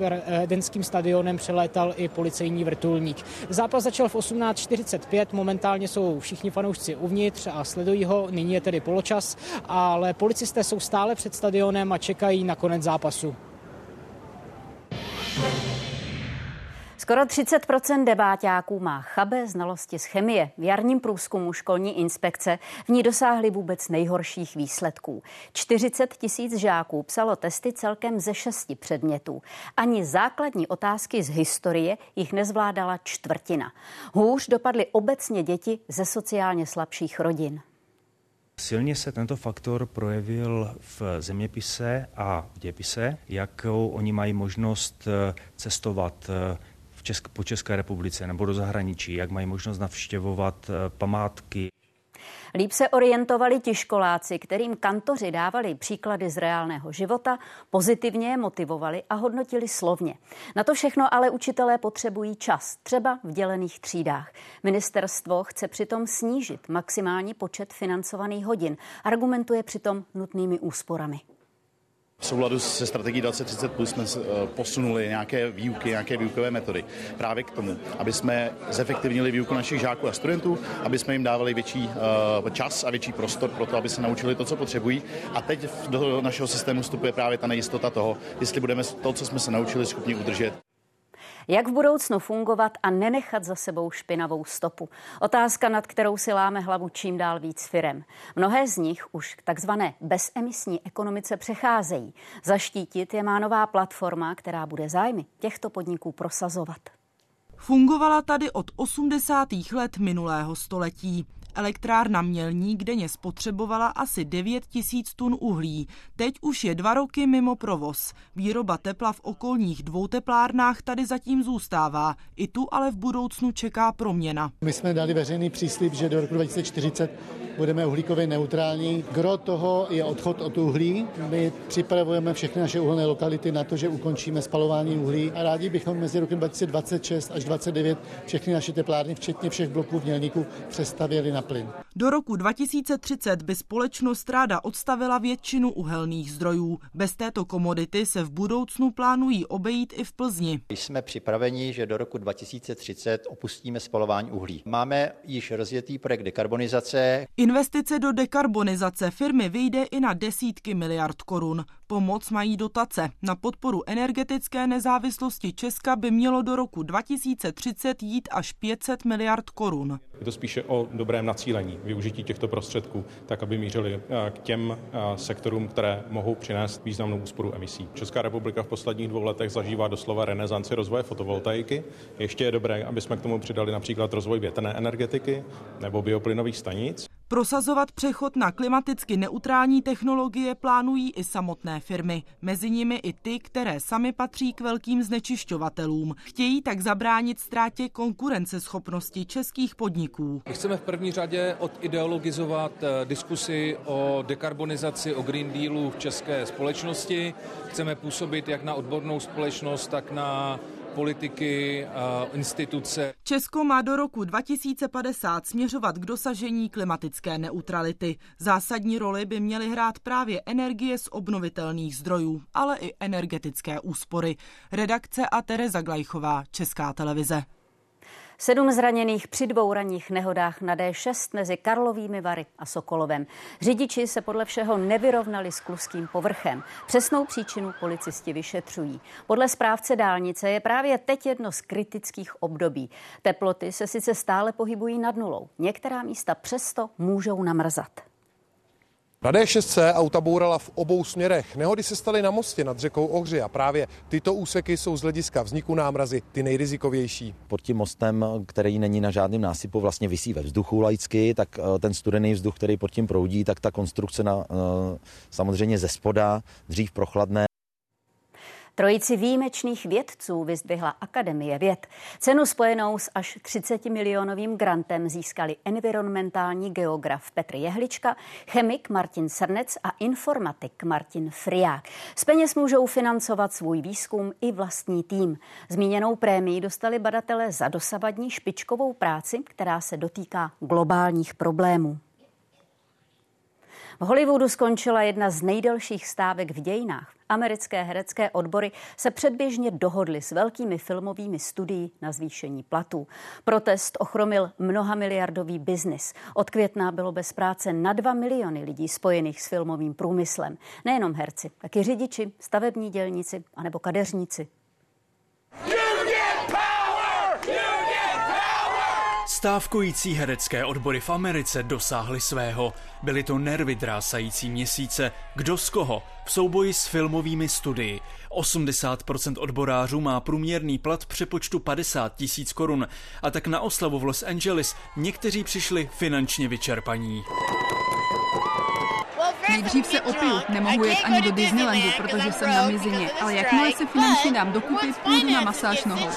Speaker 60: Denským stadionem přelétal i policejní vrtulník. Zápas začal v 18.45, momentálně jsou všichni fanoušci uvnitř a sledují ho, nyní je tedy poločas, ale policisté jsou stále před stadionem a čekají na konec zápasu.
Speaker 3: Skoro 30% deváťáků má chabé znalosti z chemie. V jarním průzkumu školní inspekce v ní dosáhly vůbec nejhorších výsledků. 40 tisíc žáků psalo testy celkem ze šesti předmětů. Ani základní otázky z historie jich nezvládala čtvrtina. Hůř dopadly obecně děti ze sociálně slabších rodin.
Speaker 12: Silně se tento faktor projevil v zeměpise a v dějepise, jakou oni mají možnost eh, cestovat eh, v Česk- po České republice nebo do zahraničí, jak mají možnost navštěvovat eh, památky.
Speaker 3: Líp se orientovali ti školáci, kterým kantoři dávali příklady z reálného života, pozitivně je motivovali a hodnotili slovně. Na to všechno ale učitelé potřebují čas, třeba v dělených třídách. Ministerstvo chce přitom snížit maximální počet financovaných hodin. Argumentuje přitom nutnými úsporami.
Speaker 61: V souladu se strategií 2030 plus jsme eh, posunuli nějaké výuky, nějaké výukové metody právě k tomu, aby jsme zefektivnili výuku našich žáků a studentů, aby jsme jim dávali větší eh, čas a větší prostor pro to, aby se naučili to, co potřebují. A teď do našeho systému vstupuje právě ta nejistota toho, jestli budeme to, co jsme se naučili, schopni udržet.
Speaker 3: Jak v budoucnu fungovat a nenechat za sebou špinavou stopu? Otázka, nad kterou si láme hlavu čím dál víc firem. Mnohé z nich už k takzvané bezemisní ekonomice přecházejí. Zaštítit je má nová platforma, která bude zájmy těchto podniků prosazovat.
Speaker 52: Fungovala tady od 80. let minulého století. Elektrárna Mělník denně spotřebovala asi 9 tisíc tun uhlí. Teď už je dva roky mimo provoz. Výroba tepla v okolních dvou teplárnách tady zatím zůstává. I tu ale v budoucnu čeká proměna.
Speaker 57: My jsme dali veřejný příslip, že do roku 2040 budeme uhlíkově neutrální. Gro toho je odchod od uhlí. My připravujeme všechny naše uhelné lokality na to, že ukončíme spalování uhlí a rádi bychom mezi rokem 2026 až 2029 všechny naše teplárny, včetně všech bloků v Mělníku, přestavěli na plyn.
Speaker 52: Do roku 2030 by společnost ráda odstavila většinu uhelných zdrojů. Bez této komodity se v budoucnu plánují obejít i v Plzni.
Speaker 62: Jsme připraveni, že do roku 2030 opustíme spalování uhlí. Máme již rozjetý projekt dekarbonizace.
Speaker 52: Investice do dekarbonizace firmy vyjde i na desítky miliard korun. Pomoc mají dotace. Na podporu energetické nezávislosti Česka by mělo do roku 2030 jít až 500 miliard korun.
Speaker 63: Je to spíše o dobrém nacílení využití těchto prostředků, tak aby mířili eh, k těm eh, sektorům, které mohou přinést významnou úsporu emisí. Česká republika v posledních dvou letech zažívá doslova renesanci rozvoje fotovoltaiky. Ještě je dobré, aby jsme k tomu přidali například rozvoj větrné energetiky nebo bioplynových stanic.
Speaker 52: Prosazovat přechod na klimaticky neutrální technologie plánují i samotné firmy, mezi nimi i ty, které sami patří k velkým znečišťovatelům. Chtějí tak zabránit ztrátě konkurenceschopnosti českých podniků.
Speaker 64: My chceme v první řadě odideologizovat eh, diskusi o dekarbonizaci, o Green Dealu v české společnosti. Chceme působit jak na odbornou společnost, tak na politiky, instituce.
Speaker 52: Česko má do roku 2050 směřovat k dosažení klimatické neutrality. Zásadní roli by měly hrát právě energie z obnovitelných zdrojů, ale i energetické úspory. Redakce a Tereza Glajchová, Česká televize.
Speaker 3: Sedm zraněných při dvou ranních nehodách na D6 mezi Karlovými Vary a Sokolovem. Řidiči se podle všeho nevyrovnali s kluským povrchem. Přesnou příčinu policisti vyšetřují. Podle správce dálnice je právě teď jedno z kritických období. Teploty se sice stále pohybují nad nulou. Některá místa přesto můžou namrzat.
Speaker 65: Na D6 auta bourala v obou směrech. Nehody se staly na mostě nad řekou Ohři a právě tyto úseky jsou z hlediska vzniku námrazy ty nejrizikovější.
Speaker 66: Pod tím mostem, který není na žádném násypu, vlastně vysí ve vzduchu laicky, tak eh, ten studený vzduch, který pod tím proudí, tak ta konstrukce na, eh, samozřejmě ze spoda, dřív prochladné
Speaker 3: Trojici výjimečných vědců vyzdvihla Akademie věd. Cenu spojenou s až 30 milionovým grantem získali environmentální geograf Petr Jehlička, chemik Martin Srnec a informatik Martin Friák. Z peněz můžou financovat svůj výzkum i vlastní tým. Zmíněnou prémii dostali badatelé za dosavadní špičkovou práci, která se dotýká globálních problémů. V Hollywoodu skončila jedna z nejdelších stávek v dějinách. Americké herecké odbory se předběžně dohodly s velkými filmovými studií na zvýšení platů. Protest ochromil mnoha miliardový biznis. Od května bylo bez práce na 2 miliony lidí spojených s filmovým průmyslem. Nejenom herci, taky řidiči, stavební dělníci anebo kadeřníci.
Speaker 13: Stávkující herecké odbory v Americe dosáhly svého. Byly to nervy drásající měsíce. Kdo z koho? V souboji s filmovými studii. 80% odborářů má průměrný plat přepočtu 50 tisíc korun. A tak na oslavu v Los Angeles někteří přišli finančně vyčerpaní.
Speaker 55: Nejdřív se opiju, nemohu jet ani do Disneylandu, protože jsem na mizině, ale jakmile se finančně dám dokupy, půjdu na masáž nohou.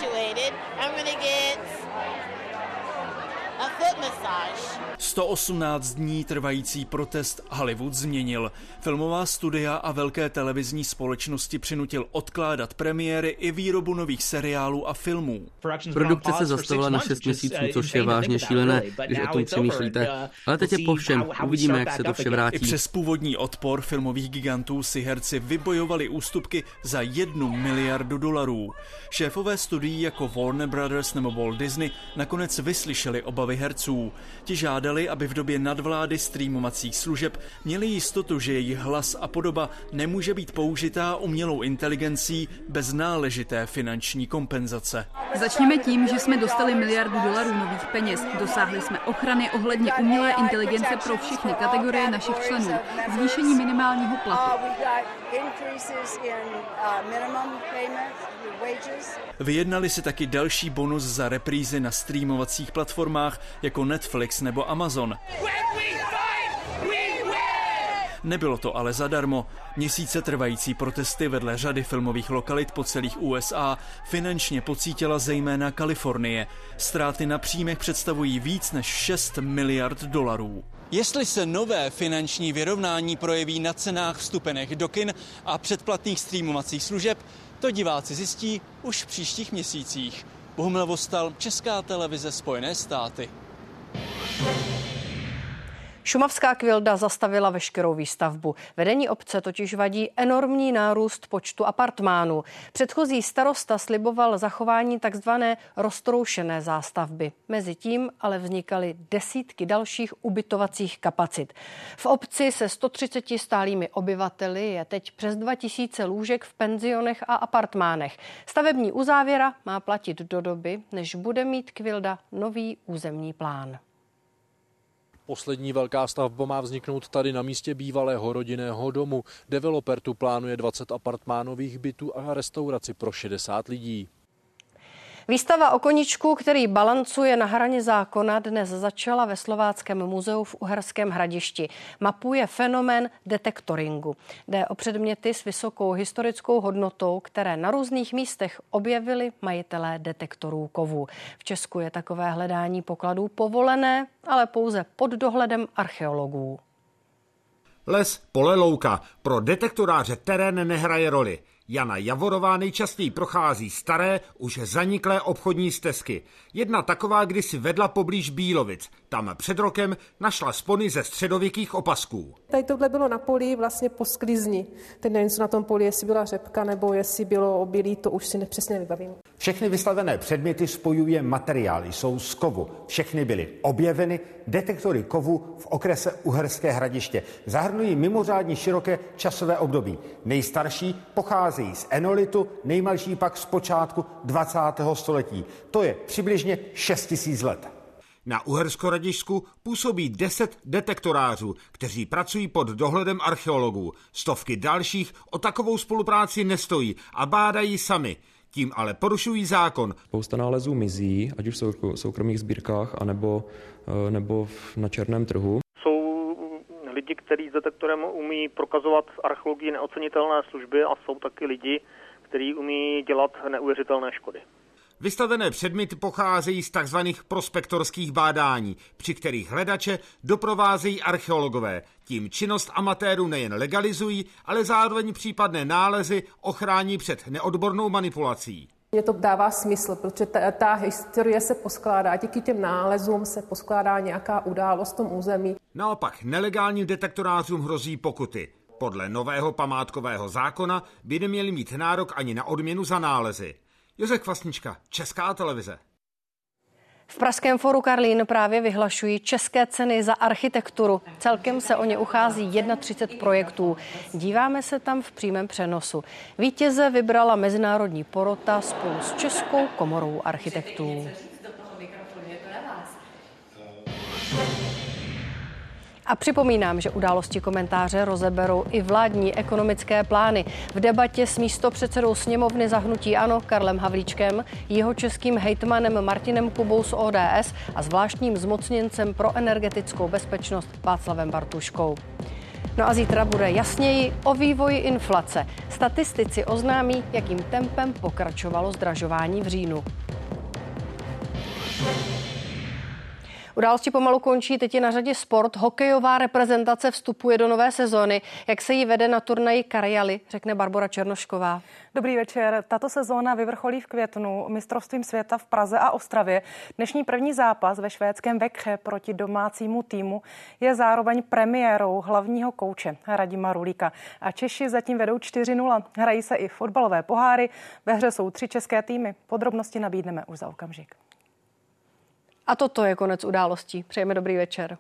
Speaker 55: massage.
Speaker 13: 118 dní trvající protest Hollywood změnil. Filmová studia a velké televizní společnosti přinutil odkládat premiéry i výrobu nových seriálů a filmů.
Speaker 67: Produkce se zastavila na 6 měsíců, což je vážně šílené, když o tom přemýšlíte. Ale teď je po všem. Uvidíme, jak se to vše vrátí.
Speaker 13: I přes původní odpor filmových gigantů si herci vybojovali ústupky za jednu miliardu dolarů. Šéfové studií jako Warner Brothers nebo Walt Disney nakonec vyslyšeli obavy herců. Ti žádali, aby v době nadvlády streamovacích služeb měli jistotu, že jejich hlas a podoba nemůže být použitá umělou inteligencí bez náležité finanční kompenzace.
Speaker 55: Začněme tím, že jsme dostali miliardu dolarů nových peněz. Dosáhli jsme ochrany ohledně umělé inteligence pro všechny kategorie našich členů. Zvýšení minimálního platu.
Speaker 13: Vyjednali si taky další bonus za reprízy na streamovacích platformách jako Netflix nebo Amazon. Nebylo to ale zadarmo. Měsíce trvající protesty vedle řady filmových lokalit po celých USA finančně pocítila zejména Kalifornie. Ztráty na příjmech představují víc než 6 miliard dolarů. Jestli se nové finanční vyrovnání projeví na cenách vstupenek do kin a předplatných streamovacích služeb, to diváci zjistí už v příštích měsících. Bohumil Vostal, Česká televize Spojené státy.
Speaker 2: Šumavská kvilda zastavila veškerou výstavbu. Vedení obce totiž vadí enormní nárůst počtu apartmánů. Předchozí starosta sliboval zachování takzvané roztroušené zástavby. Mezitím ale vznikaly desítky dalších ubytovacích kapacit. V obci se 130 stálými obyvateli je teď přes 2000 lůžek v penzionech a apartmánech. Stavební uzávěra má platit do doby, než bude mít kvilda nový územní plán.
Speaker 68: Poslední velká stavba má vzniknout tady na místě bývalého rodinného domu. Developer tu plánuje 20 apartmánových bytů a restauraci pro 60 lidí.
Speaker 2: Výstava o koničku, který balancuje na hraně zákona, dnes začala ve Slováckém muzeu v Uherském hradišti. Mapuje fenomén detektoringu. Jde o předměty s vysokou historickou hodnotou, které na různých místech objevili majitelé detektorů kovů. V Česku je takové hledání pokladů povolené, ale pouze pod dohledem archeologů.
Speaker 69: Les, pole, louka. Pro detektoráře terén nehraje roli. Jana Javorová nejčastěji prochází staré, už zaniklé obchodní stezky. Jedna taková kdysi vedla poblíž Bílovic. Tam před rokem našla spony ze středověkých opasků.
Speaker 70: Tady tohle bylo na poli vlastně po sklizni. Teď nevím, co na tom poli, jestli byla řepka nebo jestli bylo obilí, to už si nepřesně nevybavím.
Speaker 69: Všechny vyslavené předměty spojuje materiály, jsou z kovu. Všechny byly objeveny detektory kovu v okrese Uherské hradiště. Zahrnují mimořádně široké časové období. Nejstarší pocházejí z enolitu, nejmladší pak z počátku 20. století. To je přibližně 6000 let. Na Uhersko-Radišsku působí 10 detektorářů, kteří pracují pod dohledem archeologů. Stovky dalších o takovou spolupráci nestojí a bádají sami. Tím ale porušují zákon.
Speaker 71: Spousta nálezů mizí, ať už v soukromých sbírkách, anebo, eh, nebo na černém trhu.
Speaker 72: Jsou lidi, kteří s detektorem umí prokazovat archeologii neocenitelné služby a jsou taky lidi, kteří umí dělat neuvěřitelné škody.
Speaker 69: Vystavené předměty pocházejí z tzv. prospektorských bádání, při kterých hledače doprovázejí archeologové. Tím činnost amatérů nejen legalizují, ale zároveň případné nálezy ochrání před neodbornou manipulací.
Speaker 70: Mně to dává smysl, protože ta, ta historie se poskládá, díky těm nálezům se poskládá nějaká událost v tom území.
Speaker 69: Naopak nelegálním detektorářům hrozí pokuty. Podle nového památkového zákona by neměli mít nárok ani na odměnu za nálezy. Josef Kvasnička, Česká televize.
Speaker 2: V Pražském foru Karlín právě vyhlašují české ceny za architekturu. Celkem se o ně uchází 31 projektů. Díváme se tam v přímém přenosu. Vítěze vybrala mezinárodní porota spolu s Českou komorou architektů. A připomínám, že události komentáře rozeberou i vládní ekonomické plány. V debatě s místopředsedou sněmovny zahnutí Ano Karlem Havlíčkem, jeho českým hejtmanem Martinem Kubou z ODS a zvláštním zmocněncem pro energetickou bezpečnost Václavem Bartuškou. No a zítra bude jasněji o vývoji inflace. Statistici oznámí, jakým tempem pokračovalo zdražování v říjnu. Události pomalu končí, teď je na řadě sport. Hokejová reprezentace vstupuje do nové sezóny. Jak se jí vede na turnaji Karjali, řekne Barbara Černošková.
Speaker 13: Dobrý večer. Tato sezóna vyvrcholí v květnu mistrovstvím světa v Praze a Ostravě. Dnešní první zápas ve švédském Vekře proti domácímu týmu je zároveň premiérou hlavního kouče Radima Rulíka. A Češi zatím vedou 4-0. Hrají se i fotbalové poháry. Ve hře jsou tři české týmy. Podrobnosti nabídneme už za okamžik.
Speaker 2: A toto je konec událostí. Přejeme dobrý večer.